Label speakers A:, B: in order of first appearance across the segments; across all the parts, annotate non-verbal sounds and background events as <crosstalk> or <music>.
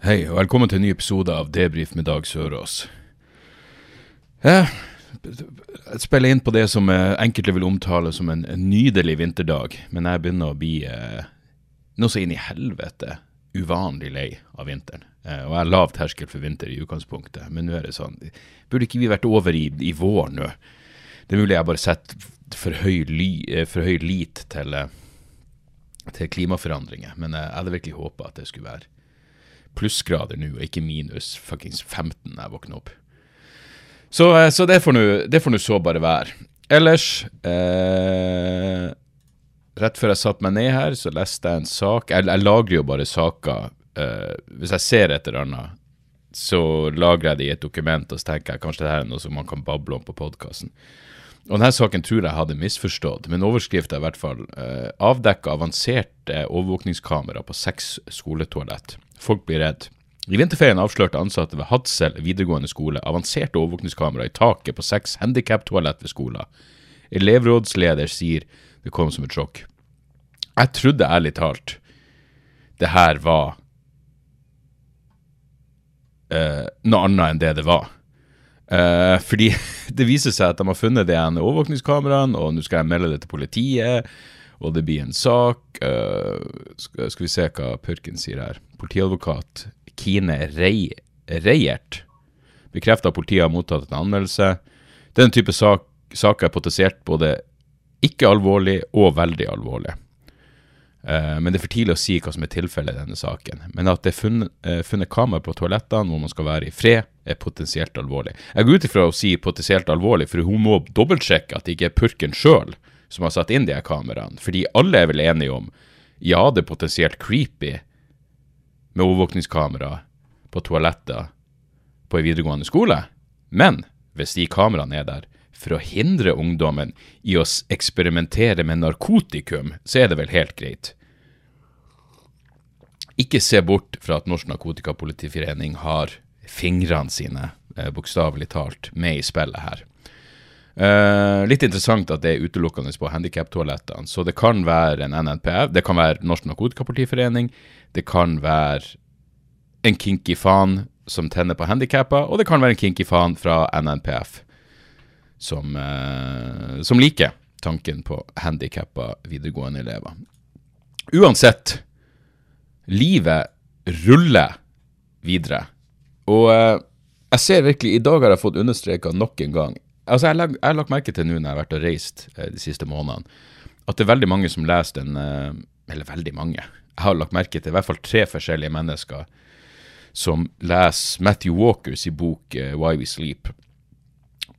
A: Hei, og velkommen til en ny episode av Debrif med Dag Sørås. Jeg spiller inn på det som enkelte vil omtale som en, nydelig vinterdag, men jeg begynner å bli eh, noe så inn i helvete uvanlig lei av vinteren. Eh, og jeg har lav terskel for vinter i utgangspunktet, men nå er det sånn Burde ikke vi vært over i, i vår nå? Det er mulig jeg bare setter for høy, ly, eh, for høy lit til, eh, til klimaforandringer, men eh, jeg hadde virkelig håpa at det skulle være plussgrader nå, og ikke minus fuckings 15 når jeg våkner opp. Så, eh, så det får nå- så bare være. Ellers eh, Rett før jeg satte meg ned her, så leste jeg en sak. Jeg, jeg lagrer jo bare saker. eh, hvis jeg ser et eller annet, så lagrer jeg det i et dokument, og så tenker jeg kanskje det her er noe som man kan bable om på podkasten. Og denne saken tror jeg hadde misforstått, men overskrift er i hvert fall eh, 'Avdekka avanserte overvåkningskamera på seks skoletoalett'. Folk blir redd. I vinterferien avslørte ansatte ved Hadsel videregående skole avanserte overvåkningskamera i taket på seks handikaptoalett ved skolen. Elevrådsleder sier det kom som et sjokk. Jeg trodde ærlig talt det her var uh, noe annet enn det det var. Uh, fordi <laughs> det viser seg at de har funnet det ene overvåkningskameraene, og nå skal jeg melde det til politiet, og det blir en sak. Uh, skal, vi se hva Purken sier her. Politiadvokat Kine Rei, Reiert bekrefter at politiet har mottatt en anmeldelse. Den type sak, saker er potensielt både ikke alvorlig og veldig alvorlig. Eh, men det er for tidlig å si hva som er tilfellet i denne saken. Men at det er funnet, eh, funnet kamera på toalettene hvor man skal være i fred, er potensielt alvorlig. Jeg går ut ifra å si potensielt alvorlig, for hun må dobbeltsjekke at det ikke er purken sjøl som har satt inn de her kameraene. Fordi alle er vel enige om ja, det er potensielt creepy med overvåkningskamera på toaletter på en videregående skole, men hvis de kameraene er der for å hindre ungdommen i å eksperimentere med narkotikum, så er det vel helt greit. Ikke se bort fra at Norsk Narkotikapolitiforening har fingrene sine, eh, bokstavelig talt, med i spillet her. Uh, litt interessant at det er utelukkende på handikaptoalettene, så det kan være en NNPF, det kan være Norsk Narkotikapolitiforening, det kan være en kinky faen som tenner på handikappa, og det kan være en kinky faen fra NNPF som, eh, som liker tanken på handikappa videregående elever. Uansett, livet ruller videre. Og eh, jeg ser virkelig, i dag har jeg fått understreka nok en gang Altså, jeg lag- jeg har lagt merke til nå når jeg har vært og reist eh, de siste månedene, at det er veldig mange som leser den eh, Eller veldig mange. Jeg har lagt merke til i hvert fall tre forskjellige mennesker som leser Matthew Walkers i bok uh, Why We Sleep.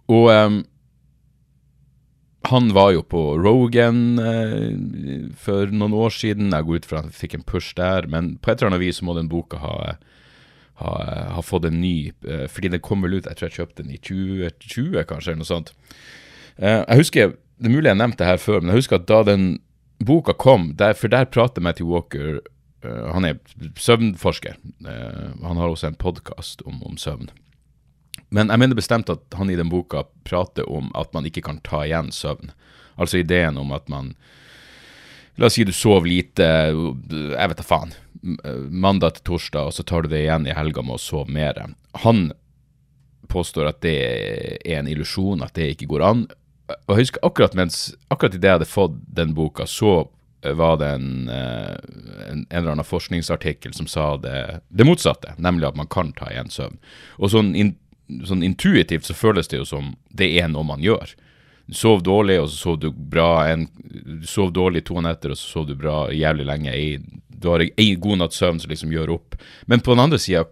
A: Og um, han var jo på Rogan eh, for noen år siden. Jeg går ut fra han fikk en push der, men på et eller annet vis må den boka ha, ha, ha fått en ny eh, Fordi den kom vel ut, jeg tror jeg kjøpte den i 2020, kanskje, eller noe sånt. Eh, jeg husker, Det er mulig jeg nevnte det her før, men jeg husker at da den boka kom, der, for der prater Matthew Walker uh, Han er søvnforsker. Uh, han har også en podkast om, om søvn. Men jeg mener bestemt at han i den boka prater om at man ikke kan ta igjen søvn. Altså ideen om at man La oss si du sov lite, jeg vet da faen, mandag til torsdag, og så tar du det igjen i helga med å sove mer. Han påstår at det er en illusjon, at det ikke går an. Og jeg husker akkurat mens akkurat idet jeg hadde fått den boka, så var det en, eh, en, en eller annen forskningsartikkel som sa det, det motsatte, nemlig at man kan ta igjen søvn. Og sånn, in, sånn intuitivt så føles det jo som det er noe man gjør. Du sov dårlig, og så sov du bra en, sov dårlig to netter, og så sov du bra jævlig lenge. I, du har ei god natts søvn som liksom gjør opp. Men på den andre sida,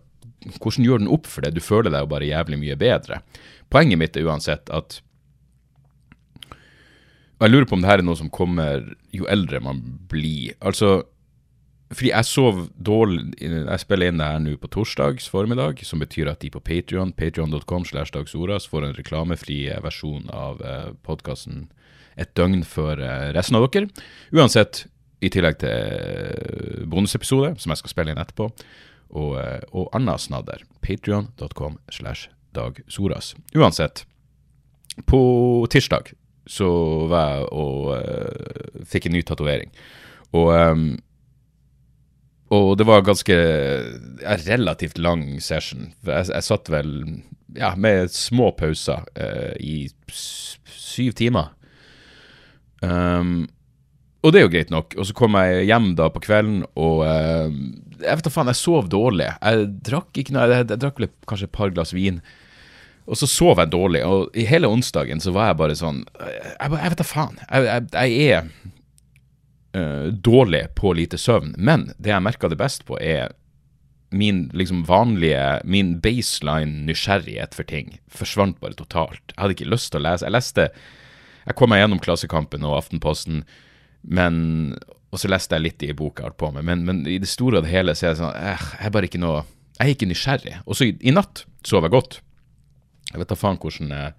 A: hvordan gjør den opp for det? Du føler deg jo bare jævlig mye bedre. Poenget mitt er uansett at Og jeg lurer på om det her er noe som kommer jo eldre man blir. Altså, fordi jeg sov dårlig Jeg spiller inn det her nå på torsdags formiddag, som betyr at de på Patrion, patrion.com slash dagsoras, får en reklamefri eh, versjon av eh, podkasten et døgn før eh, resten av dere. Uansett, i tillegg til bonusepisode, som jeg skal spille inn etterpå, og, og anna snadder. Patrion.com slash dagsoras. Uansett, på tirsdag så var jeg og uh, fikk en ny tatovering. Og um, og det var ganske ja, relativt lang session. Jeg, jeg satt vel ja, med små pauser uh, i syv timer. Um, og det er jo greit nok. Og så kom jeg hjem da på kvelden, og uh, jeg vet da faen, jeg sov dårlig. Jeg drakk ikke noe, jeg, jeg drakk kanskje et par glass vin. Og så sov jeg dårlig, og i hele onsdagen så var jeg bare sånn Jeg, jeg vet da faen. Jeg, jeg, jeg er uh, dårlig på lite søvn. Men det jeg merka det best på, er min liksom vanlige, min baseline nysgjerrighet for ting forsvant bare totalt. Jeg hadde ikke lyst til å lese. Jeg leste Jeg kom meg gjennom Klassekampen og Aftenposten, men og så leste jeg litt i boka jeg på med, men, men, i det store og det hele så er det sånn eh, Jeg er bare ikke noe Jeg er ikke nysgjerrig. Og så i, i, natt sov jeg godt. Jeg vet da faen hvordan eh,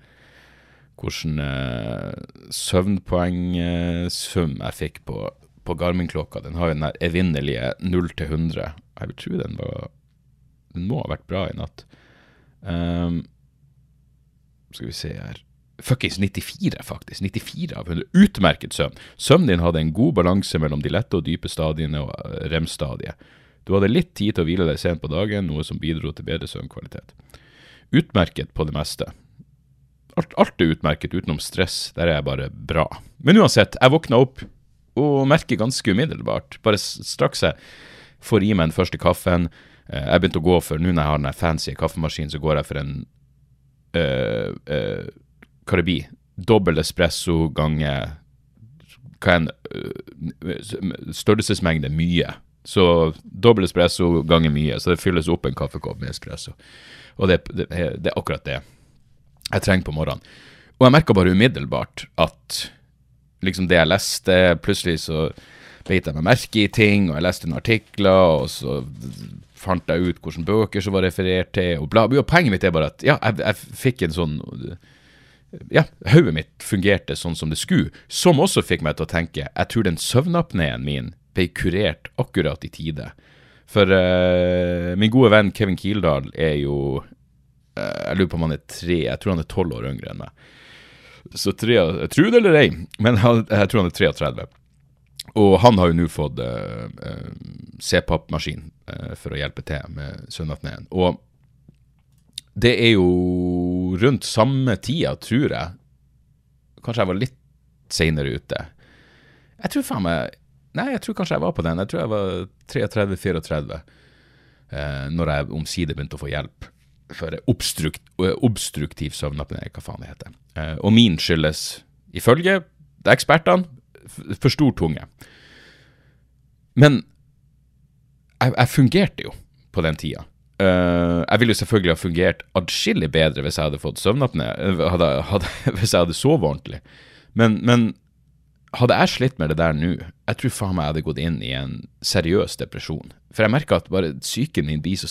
A: hvordan uh, søvnpoengsum jeg fikk på på Garmin-klokka. Den har jo den der evinnelige 0 til 100. Jeg vil tro den var Den må ha vært bra i natt. Um, skal vi se her Fuckings 94, faktisk. 94 av 100. Utmerket søvn. Søvnen din hadde en god balanse mellom de lette og dype stadiene og eh, rem-stadiet. Du hadde litt tid til å hvile deg sent på dagen, noe som bidro til bedre søvnkvalitet. Utmerket på det meste. Alt, alt er utmerket utenom stress. Der er jeg bare bra. Men uansett, jeg våkna opp og merker ganske umiddelbart. Bare straks jeg får i meg den første kaffen eh, Jeg begynte å gå for Nå når jeg har den fancy kaffemaskinen, så går jeg for en øh, Karibi. Dobbel espresso ganger hva uh, Størrelsesmengde mye. Så dobbel espresso ganger mye, så det fylles opp en kaffekopp med espresso. Og det, det, det er akkurat det jeg trenger på morgenen. Og jeg merka bare umiddelbart at liksom det jeg leste. Plutselig så beit jeg meg merke i ting, og jeg leste noen artikler, og så fant jeg ut hvilke bøker som var referert til, og bla. Og poenget mitt er bare at ja, jeg, jeg fikk en sånn ja, hodet mitt fungerte sånn som det skulle, som også fikk meg til å tenke jeg tror den søvnapneen min ble kurert akkurat i tide. For uh, min gode venn Kevin Kildahl er jo uh, Jeg lurer på om han er tre, jeg tror han er tolv år yngre enn meg. Så tre, Tro det eller ei, men han, jeg tror han er 33. Og han har jo nå fått uh, CPAP-maskin uh, for å hjelpe til med søvnapneen. Og det er jo rundt samme tida, tror jeg. Kanskje jeg var litt seinere ute. Jeg tror faen meg Nei, jeg tror kanskje jeg var på den. Jeg tror jeg var 33-34 eh, når jeg omsider begynte å få hjelp for obstrukt, obstruktiv søvnapné, hva faen det heter. Eh, og min skyldes, ifølge ekspertene, for stor tunge. Men jeg, jeg fungerte jo på den tida. Uh, jeg ville jo selvfølgelig ha fungert adskillig bedre hvis jeg hadde fått søvnapné, hadde, <laughs> hvis jeg hadde sovet ordentlig. Men, men, hadde jeg slitt med det der nå, jeg tror faen meg jeg hadde gått inn i en seriøs depresjon. For jeg merker at bare psyken min blir så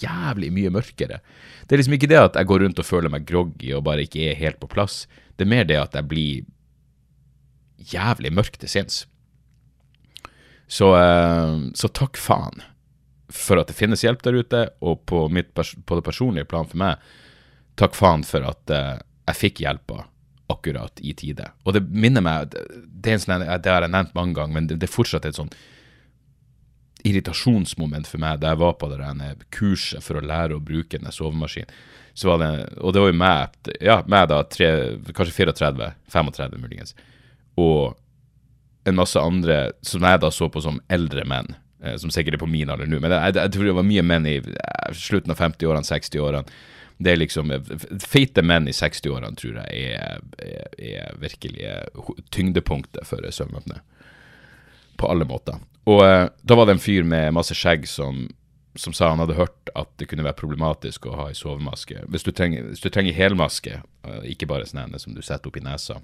A: jævlig mye mørkere. Det er liksom ikke det at jeg går rundt og føler meg groggy og bare ikke er helt på plass. Det er mer det at jeg blir jævlig mørk til sinns. Så, uh, så takk faen for at det finnes hjelp der ute, og på, på det personlige plan for meg, takk faen for at uh, jeg fikk hjelpa akkurat i tide. Og det minner meg Det, er en sånn, det har jeg nevnt mange ganger, men det, det er fortsatt et sånn irritasjonsmoment for meg da jeg var på det kurset for å lære å bruke den sovemaskinen. Så var det, og det var jo meg, ja, meg da, tre, kanskje 34, 35 muligens, og en masse andre som jeg da så på som eldre menn, eh, som sikkert er på min alder nå. Men jeg, jeg, tror det var mye menn i slutten av 50-årene, 60-årene. Det er liksom Feite menn i 60-årene tror jeg er, er, er virkelig tyngdepunktet for søvnapné. På alle måter. Og eh, da var det en fyr med masse skjegg som, som, sa han hadde hørt at det kunne være problematisk å ha ei sovemaske. Hvis du trenger, hvis du trenger helmaske, ikke bare sånn som du setter opp i nesa,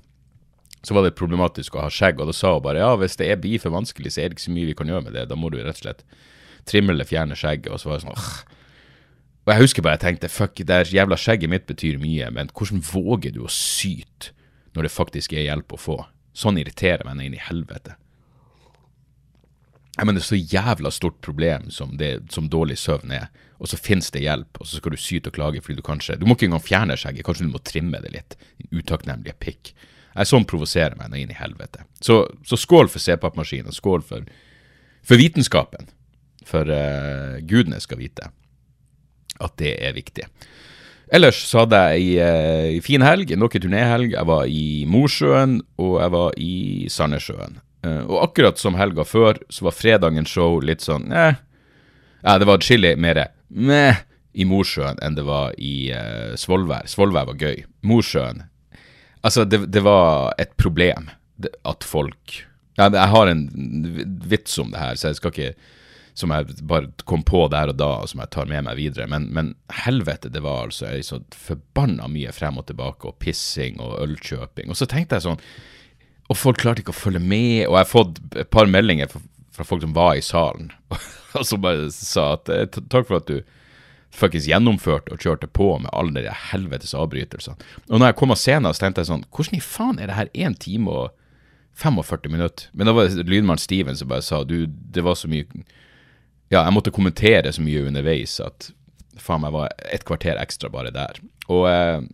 A: så var det problematisk å ha skjegg, og da sa hun bare ja, hvis det blir for vanskelig, så er det ikke så mye vi kan gjøre med det, da må du rett og slett trimme eller fjerne skjegget, og så var det sånn. Og jeg husker bare jeg tenkte fuck, det jævla skjegget mitt betyr mye, men hvordan våger du å syte når det faktisk er hjelp å få? Sånn irriterer meg inn i helvete. Jeg mener, så jævla stort problem som, det, som dårlig søvn er, og så finnes det hjelp, og så skal du syte og klage fordi du kanskje Du må ikke engang fjerne skjegget, kanskje du må trimme det litt. Din utakknemlige pikk. Jeg Sånn provoserer meg inn i helvete. Så, så skål for CPAP-maskinen, skål for, for vitenskapen. For uh, gudene skal vite at det er viktig. Ellers så hadde jeg ei, ei fin helg, nok en turnéhelg. Jeg var i Mosjøen, og jeg var i Sandnessjøen. Uh, og akkurat som helga før, så var fredagens show litt sånn eh. Ja, det var atskillig mer meh i Mosjøen enn det var i eh, Svolvær. Svolvær var gøy. Mosjøen Altså, det, det var et problem at folk ja, Jeg har en vits om det her, så jeg skal ikke som jeg bare kom på der og da, og som jeg tar med meg videre. Men, men helvete, det var altså ei så forbanna mye frem og tilbake, og pissing og ølkjøping. Og så tenkte jeg sånn Og folk klarte ikke å følge med, og jeg har fått et par meldinger fra, folk som var i salen, <laughs> og som bare sa at eh, takk for at du faktisk gjennomførte og kjørte på med alle de helvetes avbrytelsene. Og når jeg kom av scenen, så tenkte jeg sånn Hvordan i faen er det her én time og 45 minutter? Men da var det lydmann Steven som bare sa du, det var så mye ja, jeg måtte kommentere så mye underveis at faen meg var et kvarter ekstra bare der. Og eh,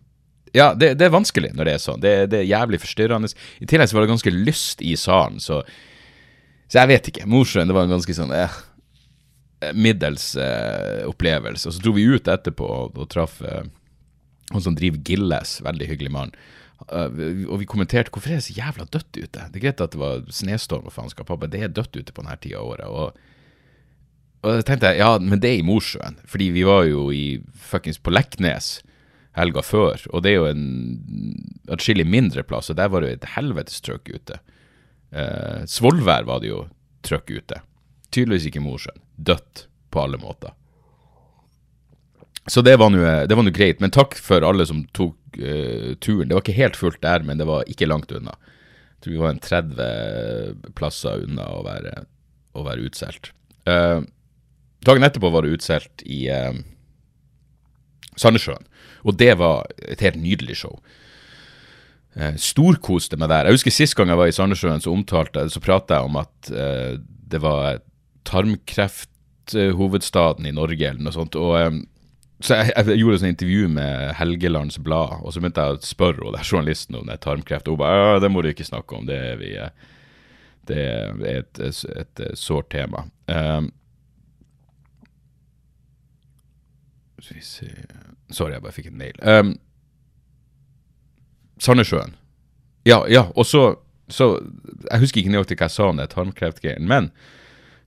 A: ja, det, det, er vanskelig når det er sånn. Det, det, er jævlig forstyrrende. I tillegg så var det ganske lyst i salen, så, så jeg vet ikke. Mosjøen, det var en ganske sånn eh, middels eh, opplevelse. Og så dro vi ut etterpå og, og traff eh, han som driver Gilles, veldig hyggelig mann. Uh, og vi kommenterte hvorfor er det så jævla dødt ute. Det er greit at det var snestorm og faenskap, pappa, det er dødt ute på denne tida av året. Og og da tenkte jeg ja, men det er i Mosjøen, fordi vi var jo i fuckings på Leknes helga før, og det er jo en atskillig mindre plass, og der var det jo et helvetes trøkk ute. Eh, Svolvær var det jo trøkk ute. Tydeligvis ikke Mosjøen. Dødt på alle måter. Så det var nå greit, men takk for alle som tok uh, turen. Det var ikke helt fullt der, men det var ikke langt unna. Jeg tror vi var en 30 plasser unna å være, å være utsolgt. Uh, Dagen etterpå var det utsolgt i eh, Sandnessjøen, og det var et helt nydelig show. Eh, storkoste meg der. Jeg husker Sist gang jeg var i Sandnessjøen, så omtalte så prata jeg om at eh, det var tarmkrefthovedstaden i Norge, eller noe sånt. og eh, så jeg, jeg, gjorde et intervju med Helgelands Blad, og så begynte jeg å spørre og journalisten om det er tarmkreft. Og hun bare det må du ikke snakke om, det er, vi, eh, det er et, et, et sårt tema. Um, Skal vi se Sorry, jeg bare fikk en mail. Um, Sandnessjøen. Ja, ja, og så, så Jeg husker ikke nøyaktig hva jeg sa om det tarmkreftgreiene, men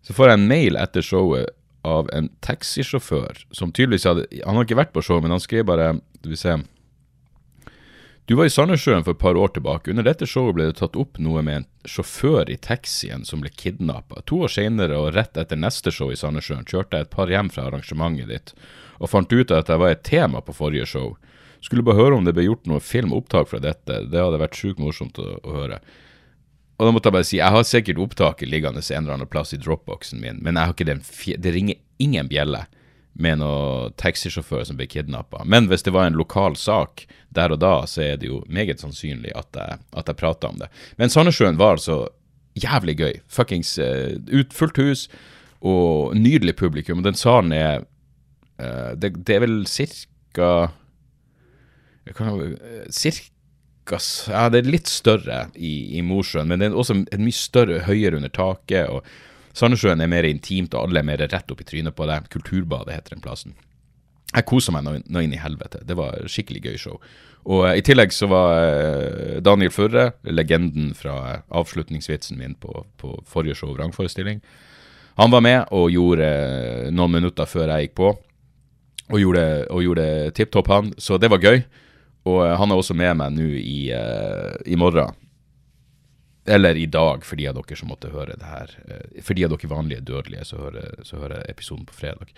A: så får jeg en mail etter showet av en taxisjåfør som tydeligvis hadde Han har ikke vært på show, men han skrev bare Skal vi se du var i Sandnessjøen for et par år tilbake. Under dette showet ble det tatt opp noe med en sjåfør i taxien som ble kidnappa. To år senere og rett etter neste show i Sandnessjøen kjørte jeg et par hjem fra arrangementet ditt, og fant ut at jeg var et tema på forrige show. Skulle bare høre om det ble gjort noe filmopptak fra dette. Det hadde vært sjukt morsomt å, å, høre. Og da måtte jeg bare si, jeg har sikkert opptaket liggende en eller annen plass i dropboxen min, men jeg har ikke den det ringer ingen bjelle med noen taxisjåfør som ble kidnappa. Men hvis det var en lokal sak der og da, så er det jo meget sannsynlig at jeg, at jeg prata om det. Men Sandnessjøen var altså jævlig gøy. Fuckings uh, ut, fullt hus og nydelig publikum. Og den salen er det, det, er vel cirka Cirka Ja, det er litt større i, i Mosjøen, men det er også en mye større, høyere under taket. og Sandnessjøen er mer intimt, og alle er mer rett opp i trynet på det. Kulturbadet heter den plassen. Jeg kosa meg nå inn i helvete. Det var skikkelig gøy show. Og uh, I tillegg så var Daniel Furre, legenden fra avslutningsvitsen min på, på forrige show, vrangforestilling, han var med og gjorde noen minutter før jeg gikk på, og gjorde, gjorde tipp topp, han. Så det var gøy. Og han er også med meg nå i, i morgen eller i dag, for de av dere som måtte høre det her. Eh, for de av dere vanlige dødelige, så hører, så hører episoden på fredag.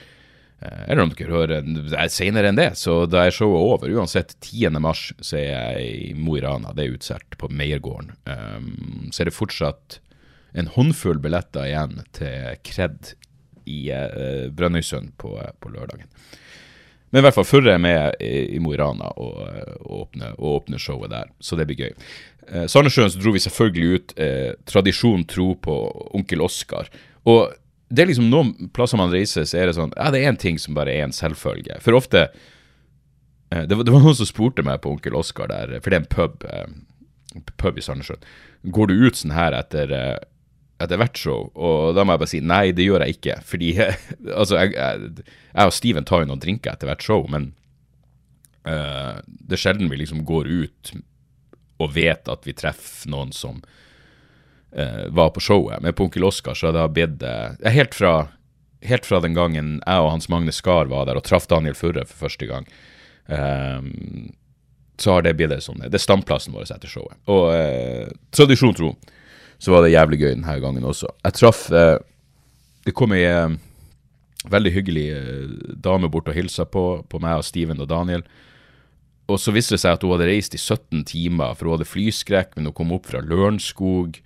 A: Eh, eller om dere hører senere enn det. Så da er showet over. Uansett, 10. mars så er jeg i Mo i Rana. Det er utsolgt på Meiergården. Um, så er det fortsatt en håndfull billetter igjen til Kred i uh, Brønnøysund på, på, lørdagen. Men i hvert fall Furre er med i, Mo i Rana og, og, åpner, showet der, så det blir gøy. Eh, Sandnessjøen så dro vi selvfølgelig ut eh, tradisjon tro på onkel Oskar. Og det er liksom noen plasser man reiser, så er det sånn Ja, det er én ting som bare er en selvfølge. For ofte eh, det, var, det, var, noen som spurte meg på Onkel Oskar der, for det er en pub, eh, pub i Sandnessjøen. Går du ut sånn her etter, eh, etter hvert show? Og da må jeg bare si nei, det gjør jeg ikke. Fordi <laughs> altså, jeg, jeg, jeg, og Steven tar jo noen drinker etter hvert show, men uh, det er sjelden vi liksom går ut og vet at vi treffer noen som uh, var på showet. Men på Onkel Oskar så har det blitt uh, helt, fra, helt fra den gangen jeg og Hans Magne Skar var der og traff Daniel Furre for første gang, Uh, så har det blitt sånn. Det er stamplassen vår etter showet. Og eh, tradisjon tro, så var det jævlig gøy denne gangen også. Jeg traff Det kom ei veldig hyggelig dame bort og hilsa på, på meg og Steven og Daniel. Og så viste det seg at hun hadde reist i 17 timer, for hun hadde flyskrekk, men hun kom opp fra Lørenskog.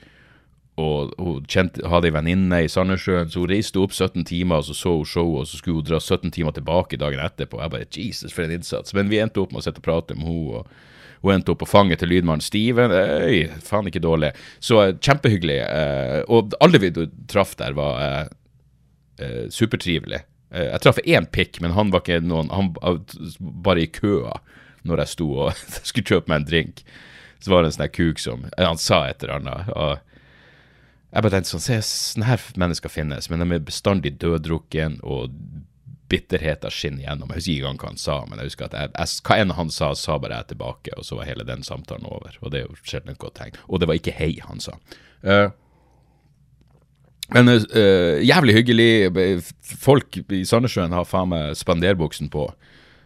A: Og hun kjente, hadde ei venninne i Sandnessjøen, så hun reiste opp 17 timer, og så så hun showet, og så skulle hun dra 17 timer tilbake dagen etterpå. Jeg bare Jesus, for en innsats. Men vi endte opp med å sitte og prate med henne. og hun endte opp på fanget til lydmannen Steven. Øy, faen ikke dårlig. Så uh, kjempehyggelig. Uh, og alle vi traff der, var uh, supertrivelige. jeg traff én pikk, men han var ikke noen Han var bare i køa når jeg sto og <laughs> skulle kjøpe meg en drink. Så var det en sånn kuk som Han sa et eller annet. og jeg bare tenkte sånn, se, sånne her mennesker finnes, men de er bestandig døddrukken, og bitterheten skinner gjennom. Jeg husker ikke engang hva han sa, men jeg husker at jeg, jeg, hva enn han sa, sa bare jeg tilbake, og så var hele den samtalen over. Og det er jo sjelden et godt tegn. Og det var ikke hei han sa. Uh, men uh, jævlig hyggelig. Folk i Sandnessjøen har faen meg spanderbuksen på.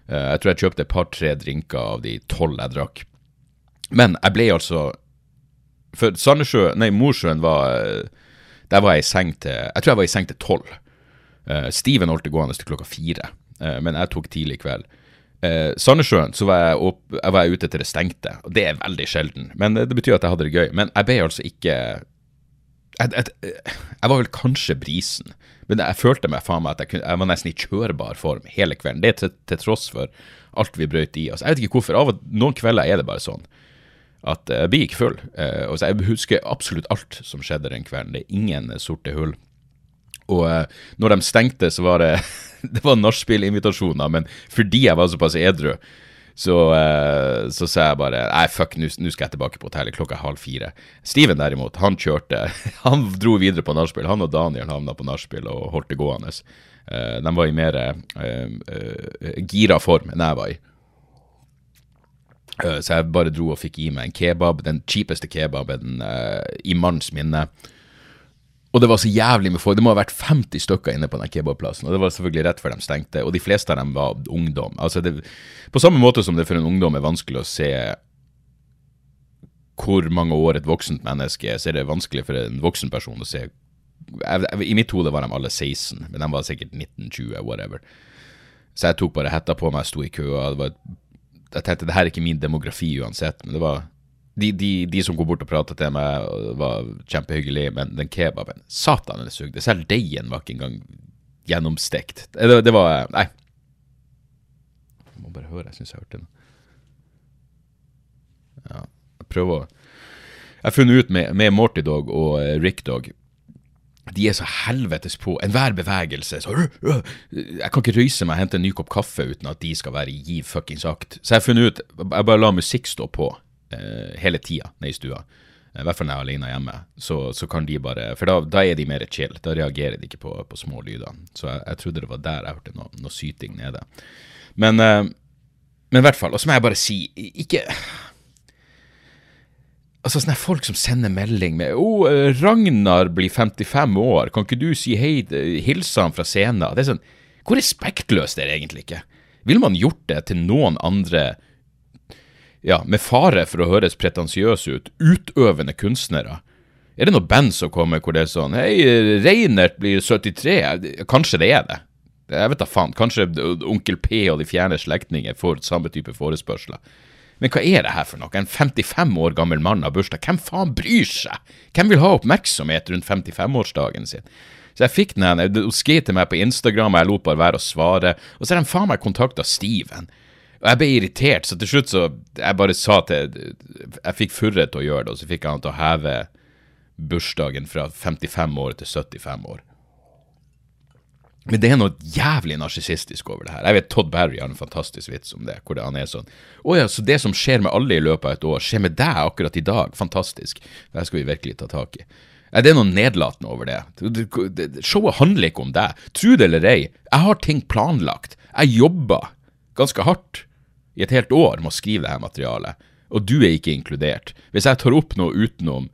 A: Uh, jeg tror jeg kjøpte et par-tre drinker av de tolv jeg drakk. Men jeg ble altså For Sandnessjøen nei, Mosjøen var Der var jeg i seng til Jeg tror jeg var i seng til tolv. Uh, Steven holdt det gående til klokka fire, uh, men jeg tok tidlig kveld. Uh, Sandnessjøen så var jeg, opp, jeg var ute til det stengte, og det er veldig sjelden. Men det betyr at jeg hadde det gøy. Men jeg ble altså ikke jeg, jeg, jeg, var vel kanskje brisen, men jeg følte meg faen meg at jeg, kunne, jeg var nesten i kjørbar form hele kvelden. Det til, til tross for alt vi brøt i oss. Jeg vet ikke hvorfor. Av noen kvelder er det bare sånn at jeg blir ikke full. Eh, og jeg husker absolutt alt som skjedde den kvelden. Det er ingen sorte hull. Og uh, når de stengte, så var det <laughs> det var nachspiel-invitasjoner, men fordi jeg var såpass edru, så, uh, så sa jeg bare nei, fuck, nå skal jeg tilbake på hotellet klokka halv fire. Steven derimot, han kjørte <laughs> Han dro videre på nachspiel. Han og Daniel havna på nachspiel og holdt det gående. Uh, de var i mer gira form enn jeg var i. så jeg bare dro og fikk i meg en kebab, den kjipeste kebaben i manns minne. Og det var så jævlig med folk. Det må ha vært 50 stykker inne på den kebabplassen. Og det var selvfølgelig rett før de stengte. Og de fleste av dem var ungdom. Altså det, på samme måte som det for en ungdom er vanskelig å se hvor mange år et voksent menneske er, så er det vanskelig for en voksen person å se I mitt hode var de alle 16, men de var sikkert 19-20, whatever. Så jeg tok bare hetta på meg, sto i køa. jeg tenkte det her er ikke min demografi uansett, men det var de, de, de, som går bort og prater til meg, var kjempehyggelige, men den kebaben Satan, den sugde. Selv deigen var ikke engang gjennomstekt. Det, det, var Nei. Jeg må bare høre. Jeg syns jeg hørte den. Ja, jeg prøver å Jeg har funnet ut med, med Morty Dog og uh, Rick Dog de er så helvetes på. Enhver bevegelse så, øh, øh, Jeg kan ikke røyse meg og hente en ny kopp kaffe uten at de skal være i giv fuckings akt. Så jeg har funnet ut Jeg bare lar musikk stå på eh, hele tida nede i stua. Eh, I hvert fall når jeg er alene hjemme. Så, så kan de bare For da, da, er de mer chill. Da reagerer de ikke på, på små lyder. Så jeg, jeg, trodde det var der jeg hørte noe, noe syting nede. Men, eh, men i hvert fall. Og så må jeg bare si Ikke Altså sånne folk som sender melding med 'Å, oh, Ragnar blir 55 år, kan ikke du si hei, hilse han fra scenen?' Det er sånn Hvor respektløst er det egentlig ikke? Ville man gjort det til noen andre ja, med fare for å høres pretensiøse ut, utøvende kunstnere. Er det noe band som kommer hvor det er sånn Hei, Reinert blir 73. Kanskje det er det. Jeg vet da faen, kanskje onkel P og de fjerne slektninger får samme type forespørsler. Men hva er det her for noe? En 55 år gammel mann har bursdag. Hvem faen bryr seg? Hvem vil ha oppmerksomhet rundt 55-årsdagen sin? Så jeg fikk den, hun skrev til meg på Instagram, og jeg lot bare være å svare. Og så har de faen meg kontakta Steven. Og jeg ble irritert, så til slutt så Jeg bare sa til Jeg fikk Furre til å gjøre det, og så fikk han til å heve bursdagen fra 55 år til 75 år. Men det er noe jævlig narsissistisk over det her. Jeg vet Todd Barry har en fantastisk vits om det, hvor han er sånn Å ja, så det som skjer med alle i løpet av et år, skjer med deg akkurat i dag. Fantastisk. Det skal vi virkelig ta tak i. Det er noe nedlatende over det. Showet handler ikke om deg. Tro det eller ei, jeg har ting planlagt. Jeg jobber ganske hardt i et helt år med å skrive dette materialet, og du er ikke inkludert. Hvis jeg tar opp noe utenom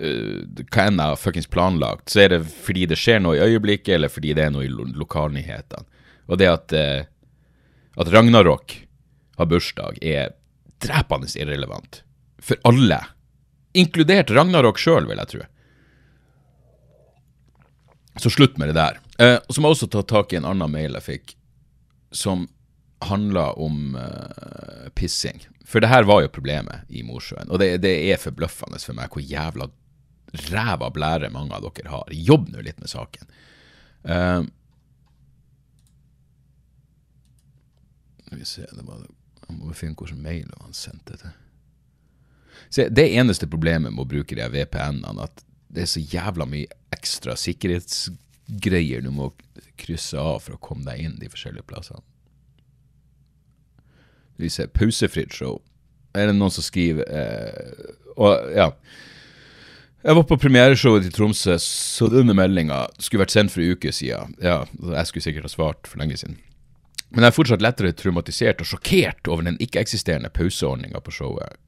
A: uh, hva enn jeg har fuckings planlagt, så er det fordi det skjer noe i øyeblikket, eller fordi det er noe i lo lokalnyhetene. Og det at, uh, at Ragnarok har bursdag, er drepende irrelevant. For alle. Inkludert Ragnarok sjøl, vil jeg tro. Så slutt med det der. Uh, så må jeg også ta tak i en annen mail jeg fikk, som handla om uh, pissing. For det her var jo problemet i Mosjøen. Og det, det er forbløffende for meg hvor jævla ræva blære mange av dere har. Jobb nå litt med saken. Uh, vi se det var, Jeg må finne hvilken mail han sendte til. Se, det eneste problemet med å bruke de VPN-ene, at det er så jævla mye ekstra sikkerhetsgreier du må krysse av for å komme deg inn de forskjellige plassene. Vi ser pausefritt show. Er det noen som skriver eh, Og ja. Jeg var på premiereshowet til Tromsø, så denne meldinga skulle vært sendt for en uke siden. Ja, jeg skulle sikkert ha svart for lenge siden. Men jeg er fortsatt lettere traumatisert og sjokkert over den ikke-eksisterende pauseordninga på showet.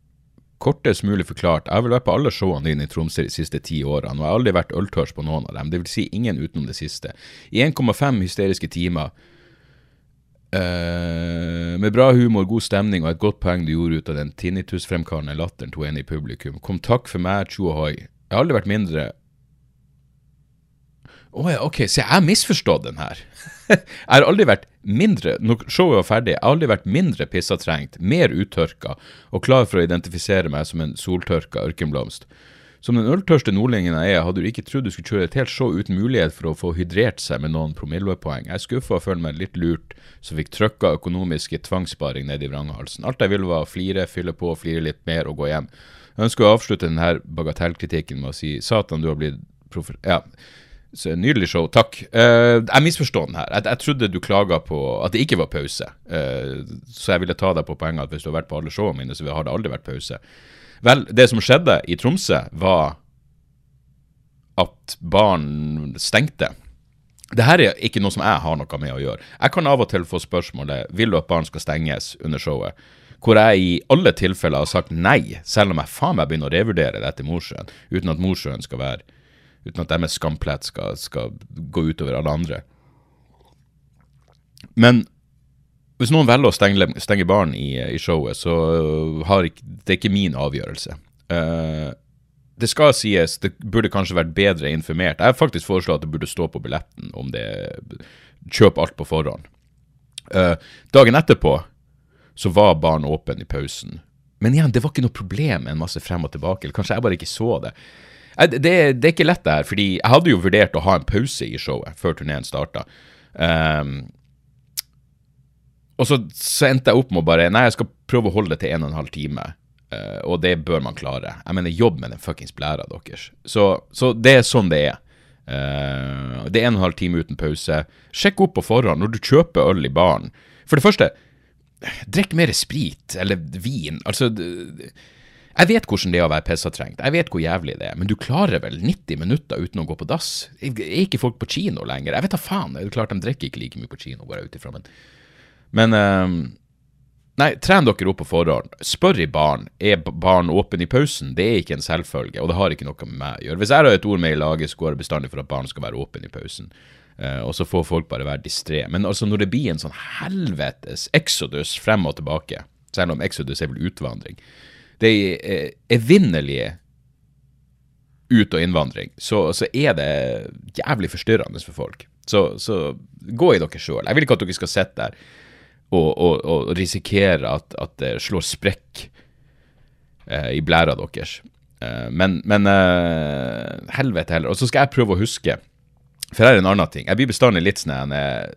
A: Kortest mulig forklart, jeg har vel vært på alle showene dine i Tromsø de siste ti årene, og jeg har aldri vært øltørs på noen av dem, det vil si ingen utenom det siste. I 1,5 hysteriske timer Uh, med bra humor, god stemning og et godt poeng du gjorde ut av den tinnitusfremkallende latteren til en i publikum. Kom takk for meg, tjo ohoi. Jeg har aldri vært mindre Å oh, ja, ok, så jeg har misforstått den her. <laughs> jeg har aldri vært mindre Når showet var ferdig, jeg har aldri vært mindre pissatrengt, mer uttørka og klar for å identifisere meg som en soltørka ørkenblomst. Som den øltørste nordlendingen jeg er, hadde du ikke trodd du skulle kjøre et helt show uten mulighet for å få hydrert seg med noen promillepoeng. Jeg er skuffa og føler meg litt lurt, som fikk trøkka økonomiske tvangssparing ned i vranghalsen. Alt jeg ville var å flire, fylle på, flire litt mer og gå hjem. Jeg ønsker å avslutte denne bagatellkritikken med å si satan, du har blitt profe... Ja. Så, nydelig show, takk. Uh, jeg misforstår den her. Jeg, jeg, trodde du klaga på at det ikke var pause. Uh, så jeg ville ta deg på poenget at hvis du har vært på alle showene mine, så har det aldri vært pause. Vel, det som skjedde i Tromsø, var at barn stengte. Dette er ikke noe som jeg har noe med å gjøre. Jeg kan av og til få spørsmålet vil du at barn skal stenges under showet, hvor jeg i alle tilfeller har sagt nei, selv om jeg faen meg begynner å revurdere det etter Mosjøen, uten at Mosjøen skal være Uten at deres skamplett skal, skal gå utover alle andre. Men hvis noen velger å stenge, stenge barn i, i, showet, så har ikke, det er ikke min avgjørelse. Uh, det skal sies, det burde kanskje vært bedre informert. Jeg har faktisk foreslått at det burde stå på billetten om det Kjøp alt på forhånd. Uh, dagen etterpå så var baren åpen i pausen. Men igjen, det var ikke noe problem med en masse frem og tilbake. Eller kanskje jeg bare ikke så det. Det, det, det er ikke lett, det her. fordi jeg hadde jo vurdert å ha en pause i showet før turneen starta. Um, og så, så, endte jeg opp med å bare Nei, jeg skal prøve å holde det til en og en halv time. Uh, og det bør man klare. Jeg mener, jobb med den fuckings blæra deres. Så, så, det er sånn det er. Uh, det er en og en halv time uten pause. Sjekk opp på forhånd når du kjøper øl i baren. For det første, drikk mer sprit eller vin. Altså jeg vet hvordan det er å være pissatrengt, jeg vet hvor jævlig det er, men du klarer vel 90 minutter uten å gå på dass? Er ikke folk på kino lenger? Jeg vet da faen, det er klart de drikker ikke like mye på kino, går jeg ut ifra, men men uh, Nei, tren dere opp på forhånd. Spør i baren. Er baren åpen i pausen? Det er ikke en selvfølge, og det har ikke noe med meg å gjøre. Hvis jeg har et ord med i laget, så går det bestandig for at baren skal være åpen i pausen. Uh, og så får folk bare være distré. Men altså, når det blir en sånn helvetes exodus frem og tilbake, selv om exodus er vel utvandring, det er evinnelige ut- og innvandring, så, så er det jævlig forstyrrende for folk. Så, så gå i dere sjøl. Jeg vil ikke at dere skal sitte der og, og, og risikere at, at, det slår sprekk eh, i blæra deres. Eh, men, men eh, helvete heller. Og så skal jeg prøve å huske for her er en annen ting. Jeg blir bestandig litt sånn er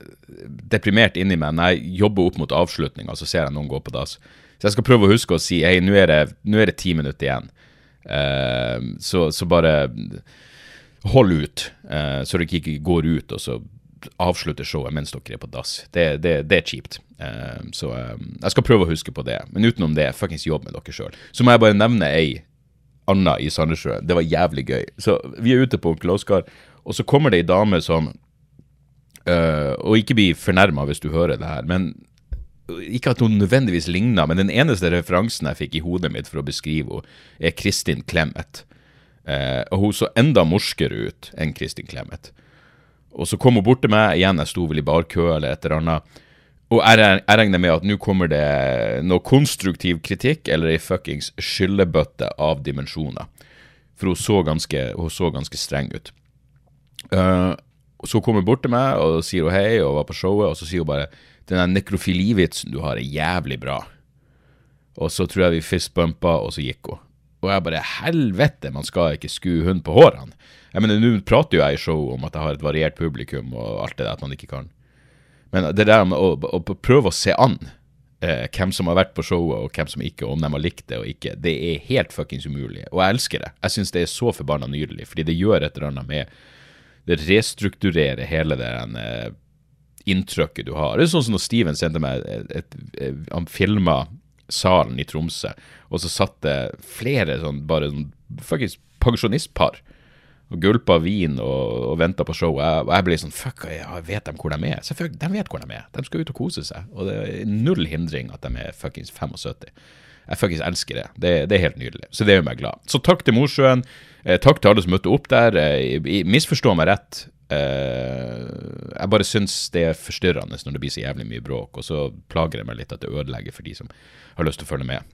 A: deprimert inni meg når jeg jobber opp mot avslutninga, så ser jeg noen gå på dass. Så jeg skal prøve å huske å si hei, nå er det, ti minutter igjen. Uh, så, så, bare hold ut, uh, så du ikke går ut og så avslutter showet mens dere er på dass. Det, det, det er kjipt. Uh, så jeg skal prøve å huske på det. Men utenom det, fuckings jobb med dere sjøl. Så må jeg bare nevne ei anna i Sandnessjøen. Det var jævlig gøy. Så vi er ute på Onkel Oskar. Og så kommer det ei dame som uh, Og ikke bli fornærma hvis du hører det her, men ikke at hun nødvendigvis ligner, men den eneste referansen jeg fikk i hodet mitt for å beskrive henne, er Kristin Clemet. Uh, og hun så enda morskere ut enn Kristin Clemet. Og så kom hun bort til meg, igjen jeg sto vel i barkø eller et eller annet. Og jeg, regner med at nå kommer det noe konstruktiv kritikk eller ei fuckings skyllebøtte av dimensjoner. For hun så ganske, hun så ganske streng ut. Uh, så kommer hun bort til meg og sier hun hei og var på showet, og så sier hun bare den der nekrofilivitsen du har, er jævlig bra. Og så tror jeg vi fistbumpa, og så gikk hun. Og jeg bare helvete, man skal ikke skue hund på hårene. Jeg mener, Nå prater jo jeg i show om at jeg har et variert publikum og alt det der at man ikke kan. Men det der med å, å, prøve å se an eh, hvem som har vært på showet og hvem som ikke, om de har likt det og ikke, det er helt fuckings umulig. Og jeg elsker det. Jeg syns det er så forbanna nydelig, fordi det gjør et eller annet med det restrukturerer hele det eh, inntrykket du har. Det er sånn som når Steven sendte meg et, et, et, Han filma salen i Tromsø, og så satt det flere sånn bare sånn faktisk pensjonistpar og gulpa vin og, og venta på show. Jeg, og jeg ble sånn Fuck, jeg vet de hvor de er? Selvfølgelig, de vet hvor de er. De skal ut og kose seg. Og det er null hindring at de er fuckings 75. Jeg fuckings elsker det. det. det. er helt nydelig. Så det gjør meg glad. Så takk til Mosjøen. Eh, takk til alle som møtte opp der. Eh, misforstå meg rett. Eh, jeg bare syns det er forstyrrende når det blir så jævlig mye bråk, og så plager det meg litt at det ødelegger for de som har lyst til å følge med.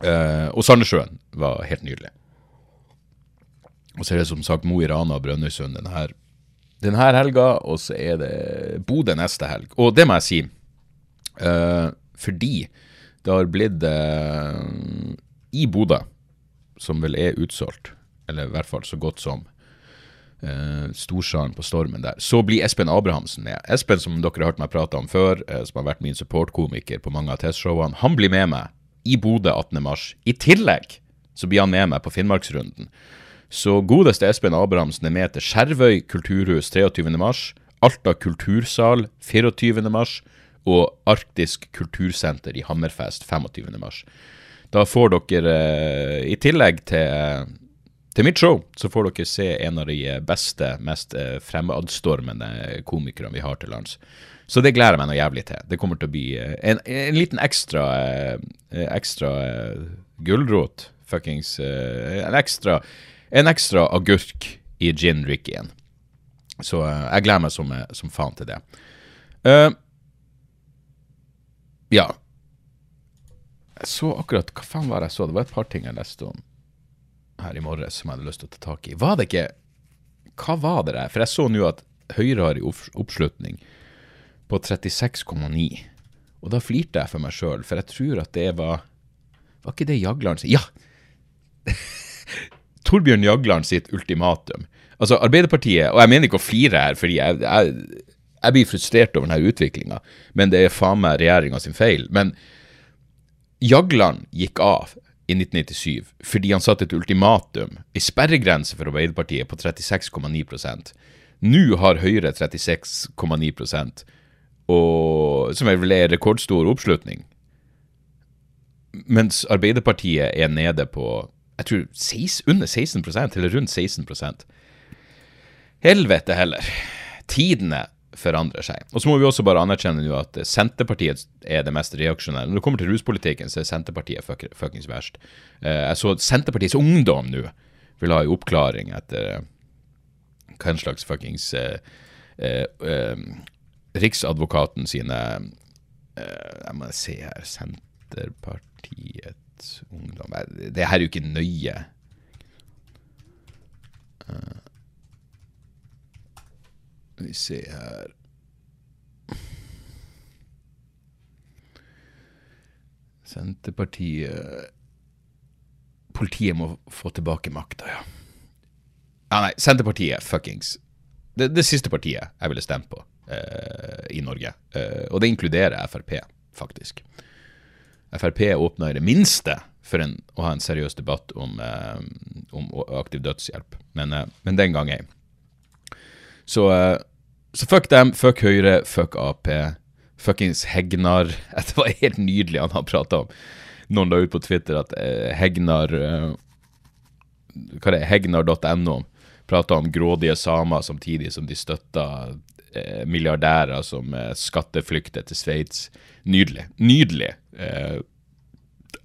A: Eh, og Sandnessjøen var helt nydelig. Og så er det som sagt Mo i Rana og Brønnøysund denne, denne helga, og så er det Bodø neste helg. Og det må jeg si, eh, fordi det har blitt eh, I Bodø, som vel er utsolgt, eller i hvert fall så godt som eh, Storsalen på Stormen der, så blir Espen Abrahamsen med. Espen, som dere har hørt meg prate om før, eh, som har vært min supportkomiker på mange av testshowene, han blir med meg i Bodø 18.3. I tillegg så blir han med meg på Finnmarksrunden. Så godeste Espen Abrahamsen er med til Skjervøy kulturhus 23.3, Alta kultursal 24.3 og Arktisk kultursenter i Hammerfest 25.3. Da får dere, eh, i tillegg til, til, mitt show, så får dere se en av de beste, mest eh, fremadstormende komikerne vi har til lands. Så det gleder jeg meg noe jævlig til. Det kommer til å bli eh, en, en liten ekstra, ekstra gulrot, fuckings En ekstra, en ekstra agurk i gin-rickyen. Så jeg gleder meg som, som faen til det. Uh, ja. Jeg så akkurat Hva faen var det jeg så? Det var et par ting jeg leste om her i morges som jeg hadde lyst til å ta tak i. Var det ikke Hva var det der? For jeg så nå at Høyre har en oppslutning på 36,9. Og da flirte jeg for meg sjøl, for jeg tror at det var Var ikke det Jagland sitt Ja! <laughs> Torbjørn Jagland sitt ultimatum. Altså, Arbeiderpartiet Og jeg mener ikke å flire her, fordi jeg, jeg jeg blir frustrert over denne utviklinga, men det er faen meg regjeringa sin feil. Men Jagland gikk av i 1997 fordi han satte et ultimatum, ei sperregrense for Arbeiderpartiet, på 36,9% Nå har Høyre 36,9% og som vel er rekordstor oppslutning. Mens Arbeiderpartiet er nede på jeg tror 16, under 16% eller rundt 16% Helvete heller. Tidene forandrer seg. Og så må vi også bare anerkjenne nå at Senterpartiet er det mest reaksjonære. Når det kommer til ruspolitikken, så er Senterpartiet fuck, fuckings verst. Eh, jeg så Senterpartiets Ungdom nå vil ha en oppklaring etter eh, hva en slags fuckings eh, eh, eh, Riksadvokaten sine Jeg må se her Senterpartiets Ungdom Det her er jo ikke nøye. Skal vi se her Senterpartiet Politiet må få tilbake makta, ja. Ja, nei, Senterpartiet, fuckings. Det, det siste partiet jeg ville stemt på eh, i Norge. Eh, og det inkluderer Frp, faktisk. Frp åpna i det minste for en, å ha en seriøs debatt om, eh, om aktiv dødshjelp, men, eh, men den gang ei. Så, eh, så fuck dem, fuck Høyre, fuck Ap. Fuckings Hegnar. <laughs> Det var helt nydelig han har prata om. Noen la ut på Twitter at eh, Hegnar eh, Hva det? Hegnar.no prata om grådige samer samtidig som de støtta eh, milliardærer som skatteflykter til Sveits. Nydelig. Nydelig. Eh,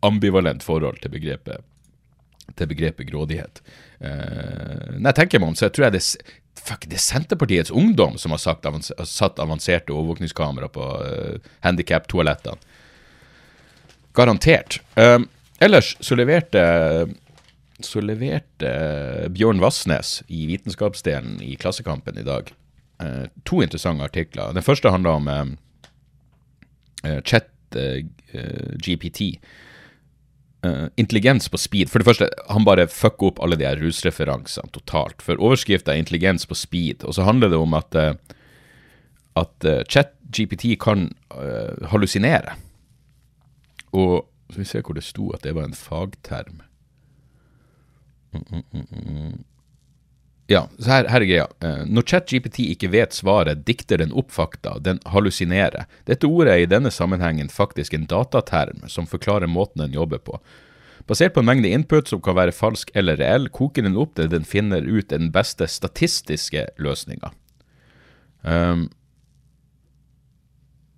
A: ambivalent forhold til begrepet, til begrepet grådighet. Eh, når jeg tenker meg så tror jeg det, fuck, det er Senterpartiets ungdom som har sagt, avans, satt avanserte overvåkningskamera på uh, handikap-toalettene. Garantert. Um, ellers så leverte så leverte Bjørn Vassnes i vitenskapsdelen i Klassekampen i dag uh, to interessante artikler. Den første handla om uh, chat GPT. Uh, intelligens på speed. For det første, han bare fucker opp alle de her rusreferansene totalt. For overskrifta er 'intelligens på speed', og så handler det om at, uh, at uh, chat-GPT kan hallusinere. Og skal vi ser hvor det sto at det var en fagterm. Mm, mm, mm, mm. Ja, så her, her er greia. Når ChatGPT ikke vet svaret, dikter den opp fakta, den hallusinerer. Dette ordet er i denne sammenhengen faktisk en dataterm som forklarer måten den jobber på. Basert på en mengde input som kan være falsk eller reell, koker den opp til den finner ut den beste statistiske løsninga. Um,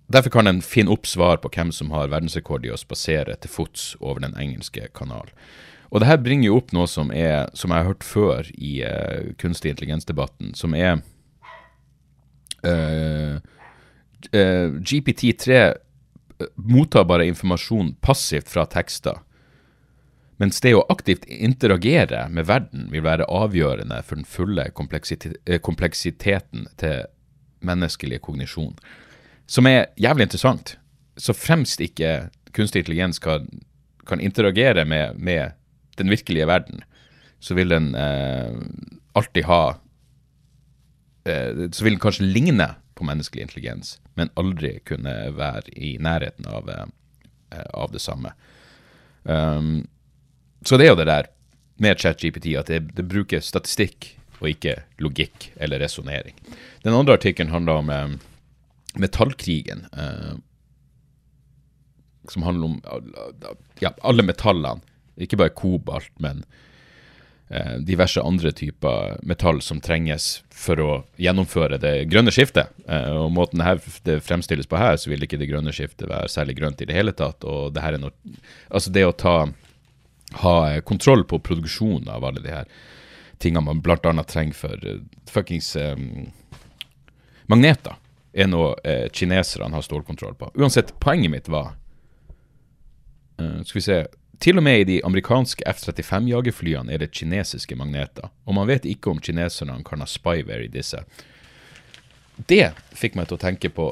A: Derfor kan den finne opp svar på hvem som har verdensrekord i å spasere til fots over den engelske kanal. Og det her bringer jo opp noe som, er, som jeg har hørt før i uh, kunstig intelligens-debatten, som er uh, uh, GPT3 mottar bare informasjon passivt fra tekster. Mens det å aktivt interagere med verden vil være avgjørende for den fulle kompleksiteten til menneskelig kognisjon som er jævlig interessant. Så fremst ikke kunstig intelligens kan, kan interagere med, med, den virkelige verden, så vil den eh, alltid ha eh, Så vil den kanskje ligne på menneskelig intelligens, men aldri kunne være i nærheten av, eh, av det samme. Um, så det er jo det der med ChatGPT at det, det bruker statistikk og ikke logikk eller resonnering. Den andre artikkelen handler om eh, metallkrigen, eh, som handler om ja, alle metallene. Ikke bare kobalt, men eh, diverse andre typer metall som trenges for å gjennomføre det grønne skiftet. Eh, og måten her, det fremstilles på her, så vil ikke det grønne skiftet være særlig grønt i det hele tatt. Og det her er noe Altså, det å ta ha kontroll på produksjonen av alle de her tingene man bl.a. trenger for uh, fuckings um, magneter er noe eh, kineserne har stålkontroll på. Uansett, poenget mitt var uh, Skal vi se Til og med i de amerikanske F-35-jagerflyene er det kinesiske magneter. Og man vet ikke om kineserne kan ha spyware i disse. Det fikk meg til å tenke på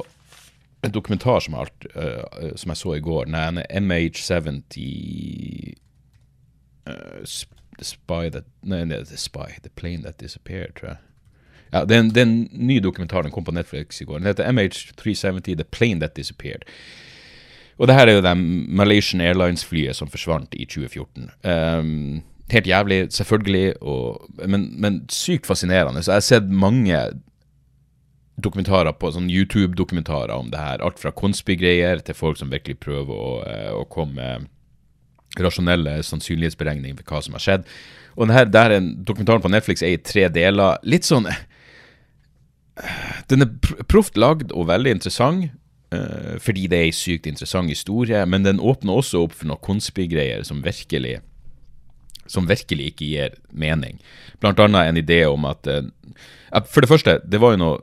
A: en dokumentar som, alt, uh, som jeg så i går. Den MH70 uh, Spy That Nei, The Spy, The Plane That Disappeared, tror jeg. Ja, det er, en, det er, en, ny dokumentar den kom på Netflix i går. Den heter MH370 The Plane That Disappeared. Og det her er jo det Malaysian Airlines-flyet som forsvant i 2014. Um, ehm, helt jævlig, selvfølgelig, og, men, men, sykt fascinerende. Så jeg har sett mange dokumentarer på sånn YouTube-dokumentarer om det her. Alt fra konspigreier til folk som virkelig prøver å, eh, å komme med rasjonelle sannsynlighetsberegninger for hva som har skjedd. Og denne, der, dokumentaren på Netflix er i tre deler. Litt sånn den er proft lagd og veldig interessant, fordi det er ei sykt interessant historie, men den åpner også opp for noen konspigreier som virkelig som virkelig ikke gir mening. Blant annet en idé om at uh, For det første, det var jo noe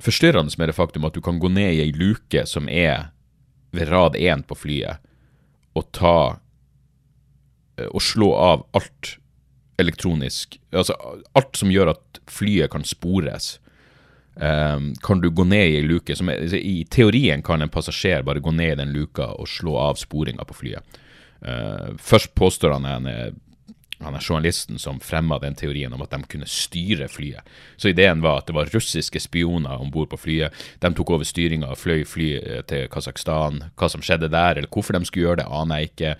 A: forstyrrende med det faktum at du kan gå ned i ei luke som er ved rad én på flyet, og ta uh, og slå av alt elektronisk Altså alt som gjør at flyet kan spores Um, kan du gå ned i ei luke er, I teorien kan en passasjer bare gå ned i den luka og slå av sporinga på flyet. Uh, først påstår han er, han er journalisten som fremma den teorien om at de kunne styre flyet. Så ideen var at det var russiske spioner om bord på flyet. De tok over styringa og fløy flyet til Kasakhstan. Hva som skjedde der, eller hvorfor de skulle gjøre det, aner jeg ikke.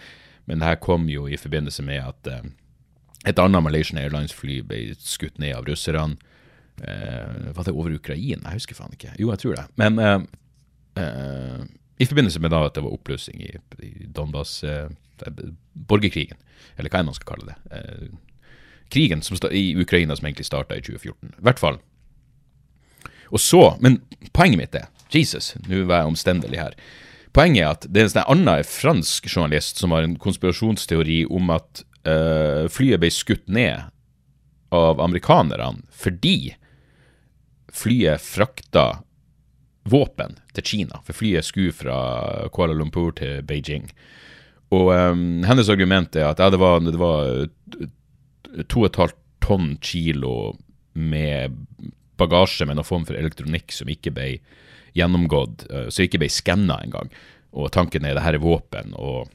A: Men det her kom jo i forbindelse med at uh, et annet Malaysian Airlines-fly ble skutt ned av russerne. Uh, var det over Ukraina? Jeg husker faen ikke. Jo, jeg tror det. Men eh, eh, i forbindelse med da at det var oppblussing i, i Donbass, borgerkrigen, eller hva enn man skal kalle det. krigen i Ukraina som egentlig starta i 2014. I hvert fall. Og så, Men poenget mitt er Jesus, nå var jeg omstendelig her. Poenget er at det er en annen fransk journalist som har en konspirasjonsteori om at flyet ble skutt ned av amerikanerne fordi flyet frakta våpen til Kina, for flyet skulle fra Kuala Lumpur til Beijing. Og um, hennes argument er at ja, det var, det var to og et halvt tonn kilo med bagasje med noen form for elektronikk som ikke ble gjennomgått, uh, som ikke ble skanna engang. Og tanken er det her er våpen. og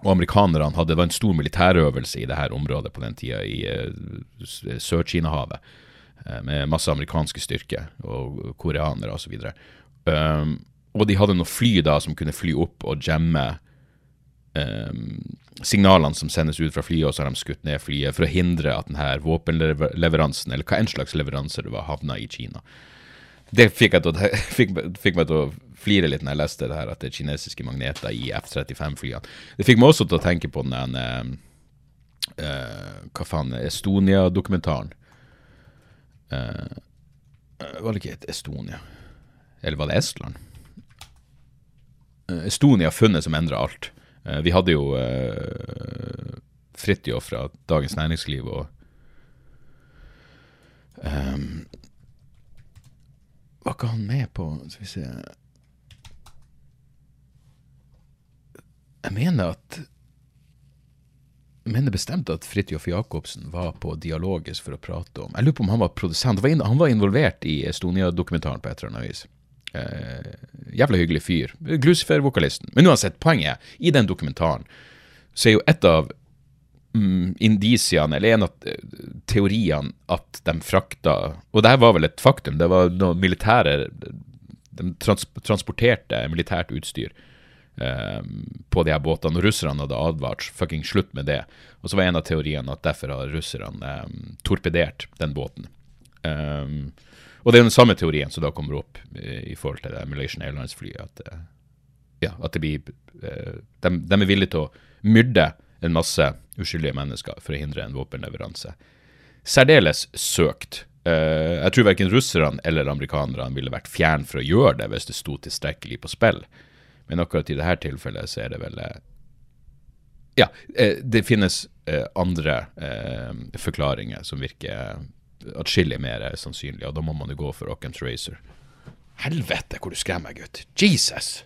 A: og amerikanerne hadde, det var en stor militærøvelse i det her området på den tida, i uh, Sør-Kina-havet. Eh, med masse amerikanske styrker og koreanere osv. Um, og de hadde noen fly da som kunne fly opp og jamme um, signalene som sendes ut fra flyet, og så har de skutt ned flyet for å hindre at denne våpenleveransen, eller hva enn slags leveranse det var, havna i Kina. Det fikk, til, <laughs> fikk, fikk, meg til å flire litt når jeg leste det her, at det er kinesiske magneter i F-35-flyene. Det fikk meg også til å tenke på den uh, hva faen, Estonia-dokumentaren var det ikke Estonia? Eller var det Estland? Uh, Estonia funnet som endra alt. Uh, vi hadde jo uh, Fridtjof fra Dagens Næringsliv og um, Var ikke han med på Skal vi se Jeg mener at mener bestemt at Fridtjof Jacobsen var på Dialogisk for å prate om Jeg lurer på om han var produsent. Han var involvert i Estonia-dokumentaren på et eller annet vis. Eh, jævla hyggelig fyr. Glucifer-vokalisten. Men uansett, poenget i den dokumentaren så er jo et av mm, indisiene, eller en av eh, teoriene, at de frakta Og det her var vel et faktum. Det var noe militære De trans transporterte militært utstyr Eh, på de her båtene. Og russerne hadde advart fucking slutt med det. Og så var en av teoriene at derfor har russerne um, torpedert den båten. Um, og det er den samme teorien som da kommer opp i, forhold til det Malaysian Airlines-flyet. At, uh, ja, at det blir de, de, er villige til å myrde en masse uskyldige mennesker for å hindre en våpenleveranse. Særdeles søkt. Uh, jeg tror verken russerne eller amerikanerne ville vært fjern for å gjøre det hvis det sto tilstrekkelig på spill. Men akkurat i dette tilfellet så er det vel eh, Ja, eh, det finnes eh, andre forklaringer som virker atskillig mer sannsynlig, og da må man jo gå for Occam's Racer. Helvete, hvor du skremmer meg, gutt. Jesus!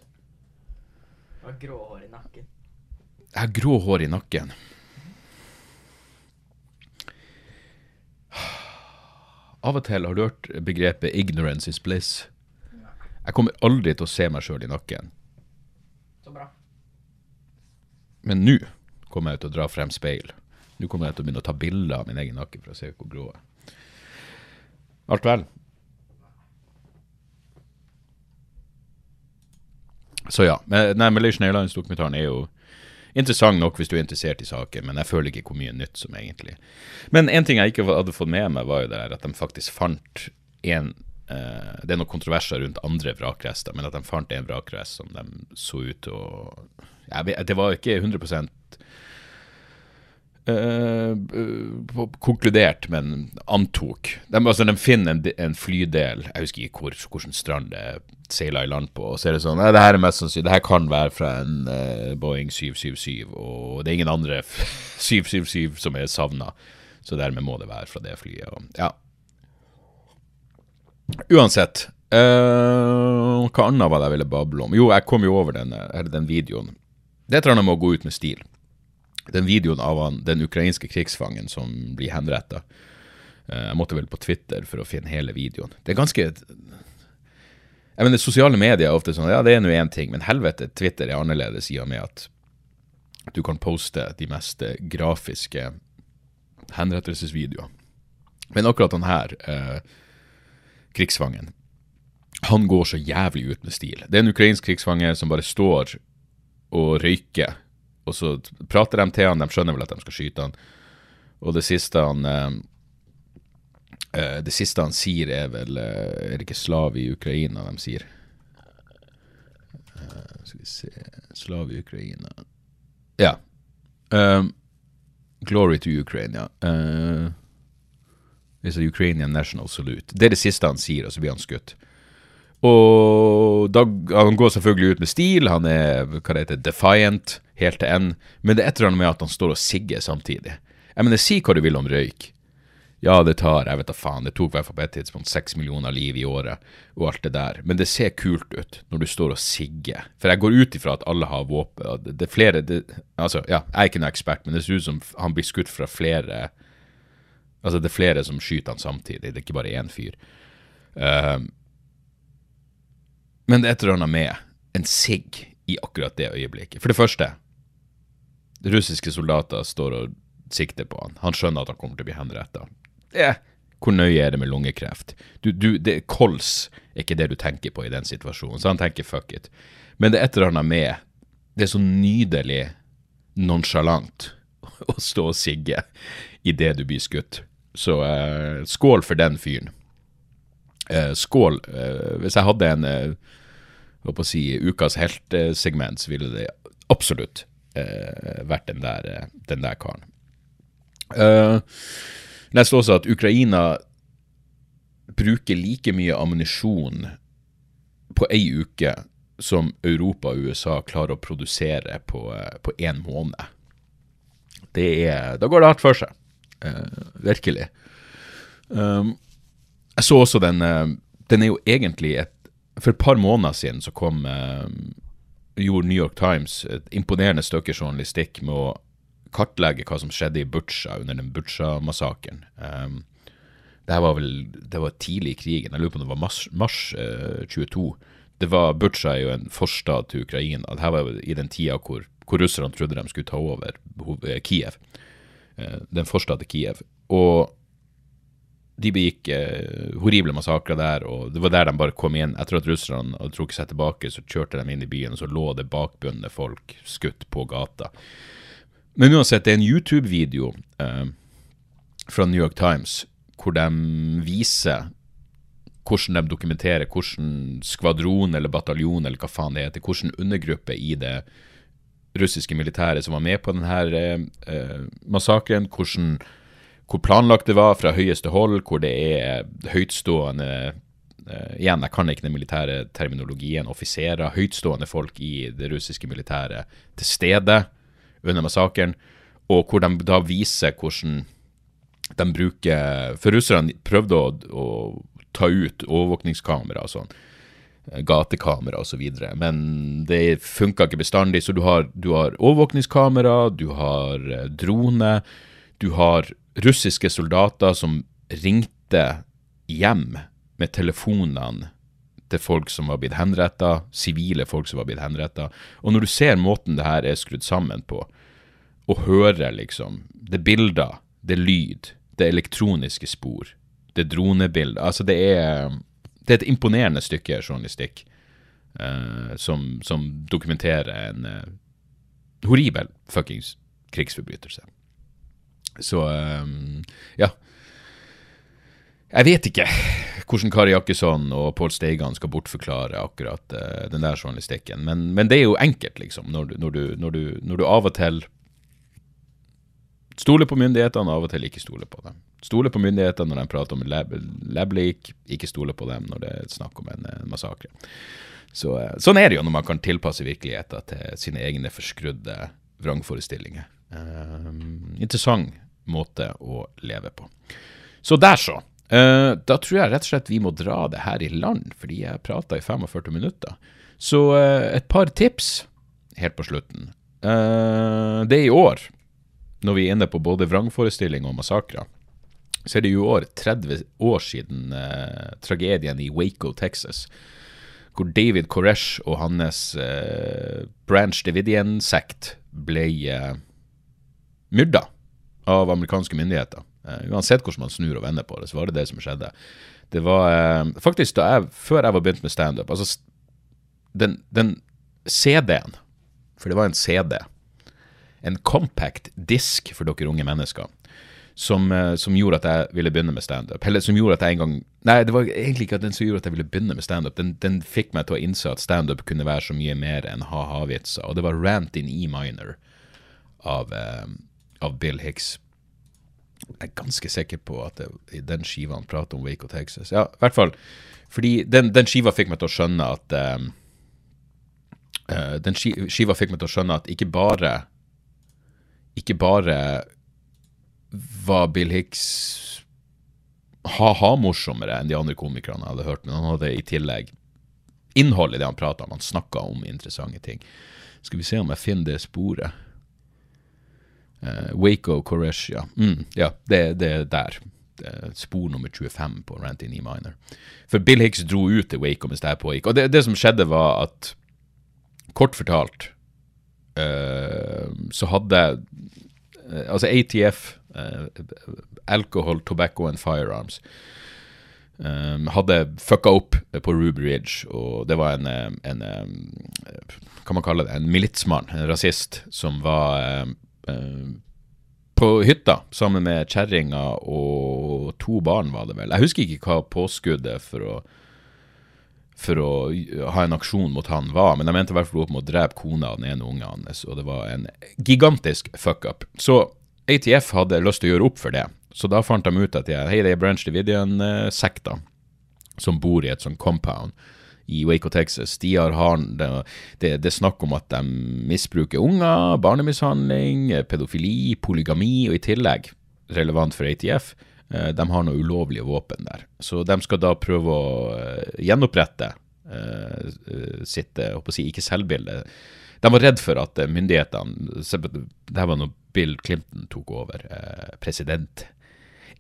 B: Jeg har grå hår i nakken.
A: Jeg har grå hår i nakken. Av og til har du hørt begrepet 'ignorance is bliss'. Jeg kommer aldri til å se meg sjøl i nakken. Men nå kommer jeg til å dra frem speil. Nå kommer jeg til å begynne å ta bilder av min egen nakke for å se hvor grå jeg er. Alt vel? Så ja. Nei, Malaysian Airlines-dokumentaren er jo interessant nok hvis du er interessert i saken, men jeg føler ikke hvor mye nytt som egentlig Men en ting jeg ikke hadde fått med meg, var jo det der at de faktisk fant en eh, Det er noen kontroverser rundt andre vrakrester, men at de fant en vrakrest som de så ut til å vet, Det var ikke 100 Uh, uh, konkludert, men antok. De, altså, de finner en, en, flydel, jeg husker ikke hvor, hvilken strand det seiler i land på, og så er det sånn det her er mest sannsynlig, det her kan være fra en uh, Boeing 777, og det er ingen andre 777 <laughs> som er savna, så dermed må det være fra det flyet. Og, ja. Uansett, uh, hva annet var det jeg ville bable om? Jo, jeg kom jo over den, den videoen det tror jeg må annet gå ut med stil. Den videoen av han, den ukrainske krigsfangen som blir henretta. Eh, jeg måtte vel på Twitter for å finne hele videoen. Det er ganske jeg mener, Sosiale medier er ofte sånn ja, det er nå én ting, men helvete, Twitter er annerledes i og med at du kan poste de mest grafiske henrettelsesvideoer. Men akkurat han her, eh, krigsfangen, han går så jævlig ut med stil. Det er en ukrainsk krigsfange som bare står og røyker, og så prater de til han, de skjønner vel at de skal skyte han. Og det siste han eh, eh Det siste han sier, er vel eh, Er det ikke slav i Ukraina de sier? Eh, skal vi se Slav i Ukraina Ja. Um, glory to Ukraine, ja. It's a Ukrainian national salute. Det er det siste han sier, og så blir han skutt. Og da, Han går selvfølgelig ut med stil, han er hva det heter, defiant helt til end, men det er et eller annet med at han står og sigger samtidig. Jeg mener, Si hva du vil om røyk. Ja, det tar jeg vet da faen, det tok i hvert fall på et tidspunkt seks millioner liv i året og alt det der, men det ser kult ut når du står og sigger. For jeg går ut ifra at alle har våpen. Det er flere det, Altså, ja, jeg er ikke noen ekspert, men det ser ut som han blir skutt fra flere Altså, det er flere som skyter han samtidig, det er ikke bare én fyr. Uh, men det er et eller annet med en sigg i akkurat det øyeblikket. For det første, russiske soldater står og sikter på han. Han skjønner at han kommer til å bli henretta. Hvor nøye er det med lungekreft? Du, du, det, kols er ikke det du tenker på i den situasjonen, så han tenker fuck it. Men det er et eller annet med Det er så nydelig nonsjalant <laughs> å stå og sigge idet du blir skutt. Så eh, skål for den fyren. Eh, skål. Eh, hvis jeg hadde en eh, på å si, ukas heltesegment, så ville det absolutt vært den der, den der karen. Uh, leste også at Ukraina bruker like mye ammunisjon på ei uke som Europa og USA klarer å produsere på én måned. Det er, da går det hardt for seg. Uh, virkelig. Um, jeg så også den Den er jo egentlig et for et par måneder siden så kom eh, gjorde New York Times et imponerende stykke journalistikk med å kartlegge hva som skjedde i Butsja under den Butsja-massakren. Um, det var vel det var tidlig i krigen, jeg lurer på om det var mars, mars uh, 22. Det var Butsja er jo en forstad til Ukraina. Dette var i den tida hvor, hvor russerne trodde de skulle ta over Kiev. Uh, den forstad til Kiev. Og de begikk eh, horrible massakrer der, og det var der de bare kom inn. Etter at russerne hadde trukket seg tilbake, så kjørte de inn i byen, og så lå det bakbundne folk skutt på gata. Men uansett, det er en YouTube-video eh, fra New York Times hvor de viser hvordan de dokumenterer hvordan skvadron eller bataljon eller hva faen det heter, hvordan undergruppe i det russiske militæret som var med på denne eh, eh massakren, hvordan hvor planlagt det var fra høyeste hold, hvor det er høytstående uh, Igjen, jeg kan ikke den militære terminologien. Offiserer, høytstående folk i det russiske militæret til stede under massakren, og hvor de da viser hvordan de bruker For russerne prøvde å, å ta ut overvåkningskamera og sånn eh, gatekamera osv. Men det funka ikke bestandig. Så du har, du har overvåkningskamera, du har eh, drone, du har russiske soldater som ringte hjem med telefonene til folk som var blitt henretta, sivile folk som var blitt henretta. Og når du ser måten det her er skrudd sammen på, og hører liksom Det er bilder, det er lyd, det er elektroniske spor, det er dronebilder Altså, det er, det er et imponerende stykke journalistikk uh, som, som, dokumenterer en uh, horribel fuckings krigsforbrytelse. Så um, ja. Jeg vet ikke hvordan Kari Jakkesson og Pål Steigan skal bortforklare akkurat uh, den der journalistikken, men, men, det er jo enkelt, liksom, når du, når, du, når, du, når du, av og til stoler på myndighetene, av og til ikke stoler på dem. Stoler på myndighetene når de prater om lab, lab-leak, ikke stoler på dem når det er snakk om en, en massakre. Så, uh, sånn er det jo når man kan tilpasse virkeligheten til sine egne forskrudde vrangforestillinger. Um, interessant måte å leve på. Så der, så. Uh, da tror jeg rett og slett vi må dra det her i land, fordi jeg prata i 45 minutter. Så uh, et par tips helt på slutten. Uh, det er i år, når vi er inne på både vrangforestilling og massakrer, så er det jo år 30 år siden tragedien i Waco, Texas. Hvor David Koresh og hans Branch Davidian-sekt ble uh, myrda av amerikanske myndigheter. Eh, uansett hvordan man snur og vender på det, så var det det som skjedde. Det var eh, faktisk da jeg, før jeg var begynt med standup Altså, den, den CD-en, for det var en CD, en compact disk for dere unge mennesker, som, eh, som gjorde at jeg ville begynne med standup. Eller som gjorde at jeg en gang Nei, det var egentlig ikke den som gjorde at jeg ville begynne med standup. Den, den fikk meg til å innse at standup kunne være så mye mer enn ha-ha-vitser. Og det var Rant in E minor av, eh, av Bill Hicks. Jeg er ganske sikker på at det, den skiva han prater om Waco, Texas. Ja, i hvert fall. Fordi den, den skiva fikk meg til å skjønne at um, uh, Den skiva fikk meg til å skjønne at ikke bare Ikke bare var Bill Hicks ha-ha-morsommere enn de andre komikerne jeg hadde hørt, men han hadde i tillegg innhold i det han prata om. Han snakka om interessante ting. Skal vi se om jeg finner det sporet. Eh, Waco Koresh, ja. Mm, ja, det, det er der. Det er spor nummer 25 på Ranty E minor. For Bill Hicks dro ut til Waco mens det pågikk. Og det, det som skjedde, var at kort fortalt uh, så hadde uh, Altså ATF, uh, Alcohol, Tobacco and Firearms, Um, hadde fucka opp på Ruby Ridge, og det var en, en, en Hva man kaller det? En militsmann, en rasist, som var eh, på hytta sammen med kjerringa og to barn, var det vel. Jeg husker ikke hva påskuddet for å for å ha en aksjon mot han var, men jeg mente i hvert fall opp med å drepe kona og den ene ungen hans, og det var en gigantisk fuck-up. Så ATF hadde lyst til å gjøre opp for det, så da fant de ut at de, hei, det er Branch Davidian-sekta som bor i et sånt compound i Waco, Texas. De har, har det, det, er snakk om at de misbruker unger, barnemishandling, pedofili, polygami, og i tillegg, relevant for ATF, eh, de har noen ulovlige våpen der. Så de skal da prøve å eh, gjenopprette eh, sitt, si, ikke selvbilde. De var redd for at myndighetene dette Det var når Bill Clinton tok over president.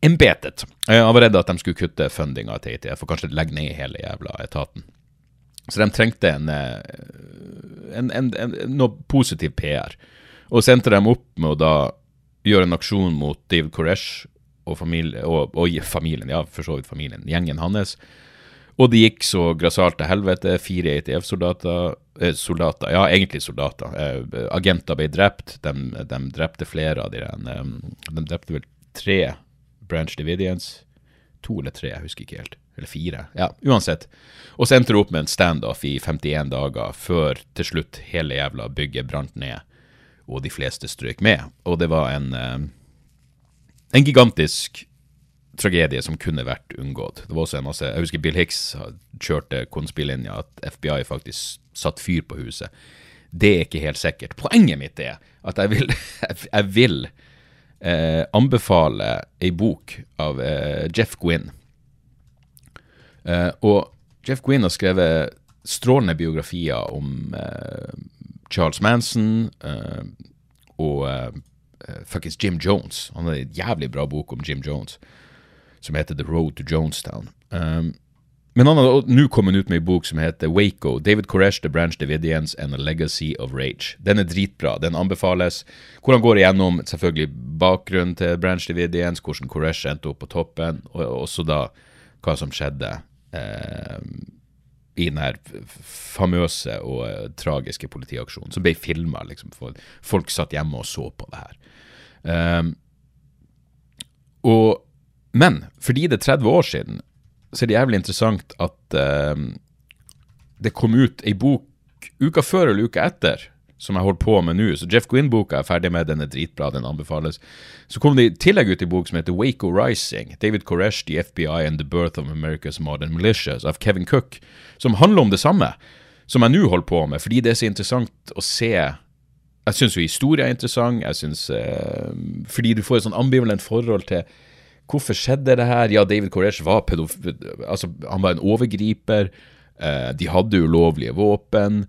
A: Eh, han var redd at de skulle kutte fundinga til ATF og kanskje legge ned hele jævla etaten. Så de trengte en, eh, en, en, en, noe positiv PR. Og så endte de opp med å da gjøre en aksjon mot David Koresh og, familie, og, og familien, ja, for så vidt familien, gjengen hans. Og det gikk så grassat til helvete. Fire ATF-soldater eh, Soldater, ja, egentlig soldater. Eh, agenter ble drept. De, de drepte flere av de der, eh, De drepte vel tre Branch Dividians. To eller tre, jeg husker ikke helt. Eller fire. Ja, uansett. Og så endte det opp med en standoff i 51 dager, før til slutt hele jævla bygget brant ned, og de fleste strøk med. Og det var en eh, en gigantisk tragedie som kunne vært unngått. Det var også en masse, Jeg husker Bill Hicks kjørte konspillinja at FBI faktisk satt fyr på huset. Det er ikke helt sikkert. Poenget mitt er at jeg vil, <laughs> jeg vil eh, anbefale ei bok av eh, Jeff Gwynn. Eh, og Jeff Gwynn har skrevet strålende biografier om eh, Charles Manson eh, og fuckings Jim Jones. Han har en jævlig bra bok om Jim Jones som heter The Road to Jonestown. Um, men han har nå kommet ut med en bok som heter Waco, David Koresh, The Branch Davidians and a Legacy of Rage. Den er dritbra, den anbefales. Hvor han går igjennom selvfølgelig bakgrunnen til Branch Davidians, hvordan Koresh endte opp på toppen, og også da hva som skjedde eh, i den her famøse og eh, tragiske politiaksjonen, som ble filma. Liksom, folk satt hjemme og så på det her. Um, og, men fordi det er 30 år siden, så er det jævlig interessant at eh, det kom ut ei bok uka før eller uka etter som jeg holder på med nå. Så Jeff Gwynn-boka er ferdig med, den er dritbra, den anbefales. Så kom det i tillegg ut en bok som heter Waco Rising, David Koresh, The FBI and the Birth of America's Modern Militias av Kevin Cook, som handler om det samme som jeg nå holder på med, fordi det er så interessant å se jeg syns jo historie er interessant. Jeg synes, eh, Fordi du får et sånn ambivalent forhold til hvorfor skjedde det her. Ja, David Koresh var pedof... Altså, han var en overgriper. Eh, de hadde ulovlige våpen.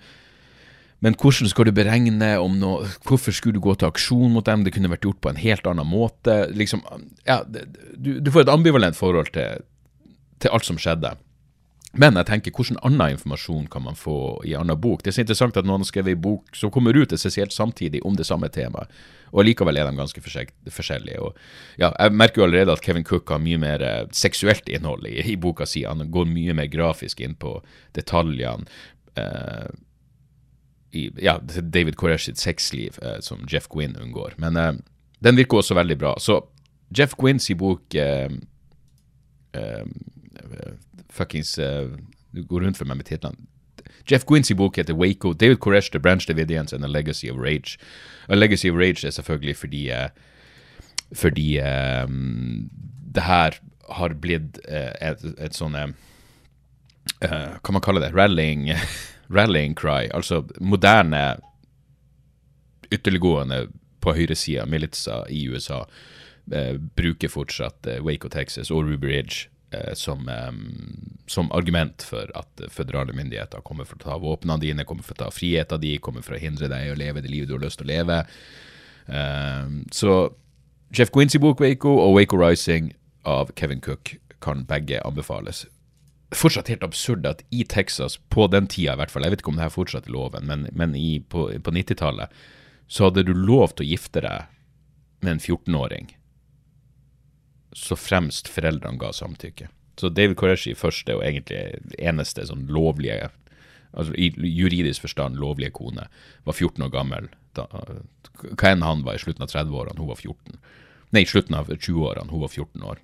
A: Men hvordan skal du beregne om noe Hvorfor skulle du gå til aksjon mot dem? Det kunne vært gjort på en helt annen måte. Liksom, ja, du, du får et ambivalent forhold til, til alt som skjedde. Men jeg tenker, hvordan annen informasjon kan man få i annen bok? Det er så interessant at noen har skrevet en bok som kommer ut essensielt samtidig om det samme temaet, og likevel er de ganske forskjellige. Og, ja, jeg merker jo allerede at Kevin Cook har mye mer eh, seksuelt innhold i, i boka si. Han går mye mer grafisk inn på detaljene. Eh, i, ja, David Koresh sitt sexliv, eh, som Jeff Gwynn unngår. Men eh, den virker også veldig bra. Så Jeff Gwynns bok eh, eh, Fuckings eh, Du går rundt for meg med titlene. Jeff Gwynns bok heter Waco. David Koresh, The Branch Davidians and A Legacy of Rage. A Legacy of Rage er selvfølgelig fordi eh, fordi det her har blitt et, et sånn Hva man kaller det? Rallying <laughs> rallying cry, altså moderne ytterliggående på høyresida militser i USA, eh, bruker fortsatt eh, Waco, Texas og Ruby Ridge eh, som, eh, som, argument for at føderale myndigheter kommer for å ta våpnene dine, kommer for å ta friheten din, kommer for å hindre deg i å leve det livet du har lyst til å leve. Eh, så Jeff Quincy bok Waco og Waco Rising av Kevin Cook kan begge anbefales fortsatt helt absurd at i Texas, på den tida i hvert fall, jeg vet ikke om det her fortsatt er loven, men, men i, på, på 90-tallet, så hadde du lov til å gifte deg med en 14-åring så fremst foreldrene ga samtykke. Så David Koreshi første og egentlig eneste sånn lovlige, altså i juridisk forstand lovlige kone, var 14 år gammel. Da, hva enn han var i slutten av 30-årene, hun var 14. Nei, i slutten av 20-årene, hun var 14 år.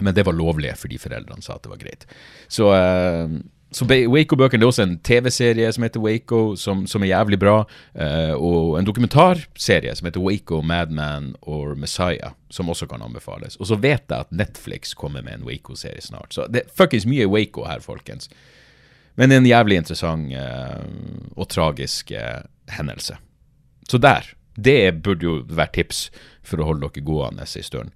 A: Men det var lovlig fordi foreldrene sa at det var greit. Så, uh, så Waco-bøkene er også en TV-serie som heter Waco, som, som er jævlig bra. Uh, og en dokumentarserie som heter Waco, Madman or Messiah, som også kan anbefales. Og så vet jeg at Netflix kommer med en Waco-serie snart. Så det er fuckings mye Waco her, folkens. Men en jævlig interessant uh, og tragisk hendelse. Så der. Det burde jo være tips for å holde dere gående en stund.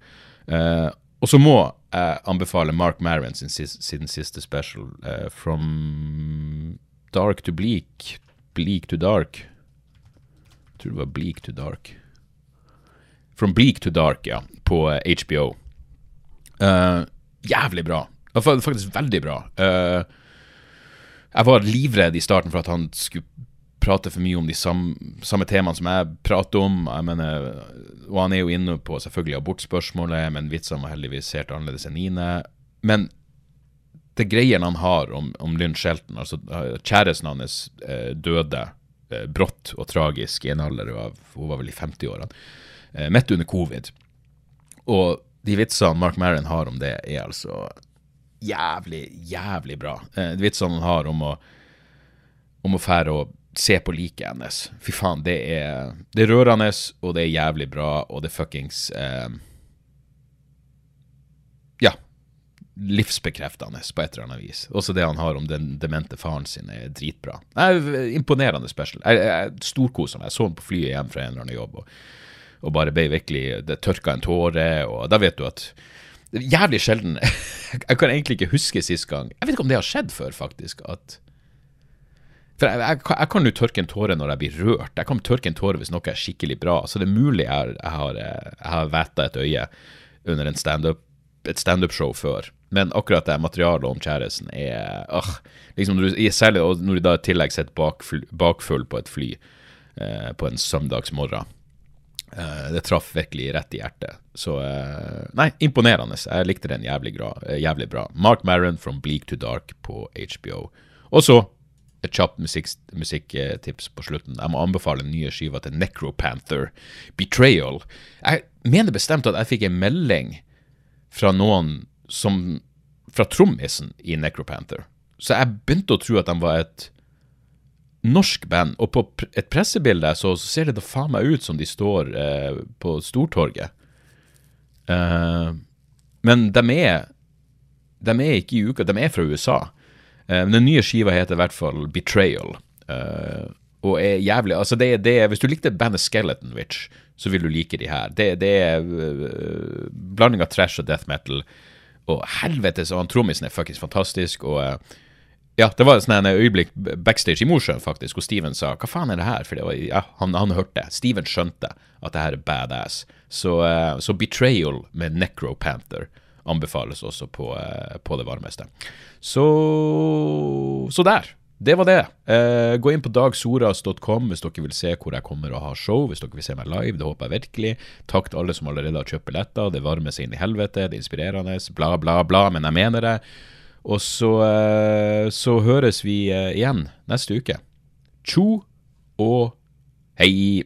A: Uh, og så må jeg anbefale Mark Maron sin, sin siste special, uh, From Dark to Bleak. Bleak to Dark. Jeg tror det var Bleak to Dark. From Bleak to Dark, ja, på uh, eh, HBO. Uh, eh, jævlig bra. Faktisk veldig bra. jeg var livredd i starten for at han skulle prater for mye om de samme, samme temaene som jeg prater om. Jeg mener, og han er jo inne på selvfølgelig abortspørsmålet, men vitsene var heldigvis helt annerledes enn Ine. Men det greiene han har om, om Lynn Shelton, altså kjæresten hans eh, døde eh, brått og tragisk i en alder av Hun var vel i 50-årene. Eh, midt under covid. Og de vitsene Mark Maron har om det, er altså jævlig, jævlig bra. Eh, de vitsene han har om å om å fære og se på liket hennes. Fy faen, det er, det er rørende, og det er jævlig bra, og det er fuckings eh, Ja. Livsbekreftende på et eller annet vis. Også det han har om den demente faren sin, er dritbra. Jeg, imponerende special. Jeg, jeg storkosa meg. Jeg så han på flyet hjem fra en eller annen jobb, og, og bare ble virkelig Det tørka en tåre, og da vet du at Jævlig sjelden <laughs> Jeg kan egentlig ikke huske sist gang Jeg vet ikke om det har skjedd før, faktisk. at for jeg, jeg, jeg, kan jo tørke en tåre når jeg blir rørt. Jeg kan tørke en tåre hvis noe er skikkelig bra. Så det er mulig jeg, jeg har, jeg har væta et øye under stand et standup-show før. Men akkurat det materialet om kjæresten er øh, liksom Særlig når du da i tillegg sitter bakfull, bakfull på et fly eh, på en søndagsmorgen. Eh, det traff virkelig rett i hjertet. Så eh, Nei, imponerende. Jeg likte den jævlig, bra, jævlig bra. Mark Maron from Bleak to Dark på HBO. Og så et kjapt musikktips musikk på slutten. Jeg må anbefale den nye skiva til Necropanther, 'Betrayal'. Jeg mener bestemt at jeg fikk en melding fra noen som fra trommisen i Necropanther. Så jeg begynte å tro at de var et norsk band. Og på et pressebilde så, så ser det da faen meg ut som de står eh, på Stortorget. Uh, men de er, de er ikke i uka, de er fra USA. Uh, den nye skiva heter i hvert fall Betrayal. Uh, og er jævlig Altså, det, det, hvis du likte bandet Skeleton Witch, så vil du like de her. Det, det er uh, blanding av trash og death metal. Og helvete, og han trommisen er fuckings fantastisk. Og Ja, det var et sånn øyeblikk backstage i Mosjøen, faktisk, hvor Steven sa 'hva faen er det her?' For ja, han, han hørte. Steven skjønte at det her er badass. Så, uh, så 'Betrayal' med Necropanther anbefales også på, uh, på det varmeste. Så Så der. Det var det. Eh, gå inn på dagsoras.com hvis dere vil se hvor jeg kommer og har show. Hvis dere vil se meg live, det håper jeg virkelig. Takk til alle som allerede har kjøpt billetter. Det varmer seg inn i helvete, det er inspirerende, bla, bla, bla, men jeg mener det. Og så, eh, så høres vi eh, igjen neste uke. Tjo og hei.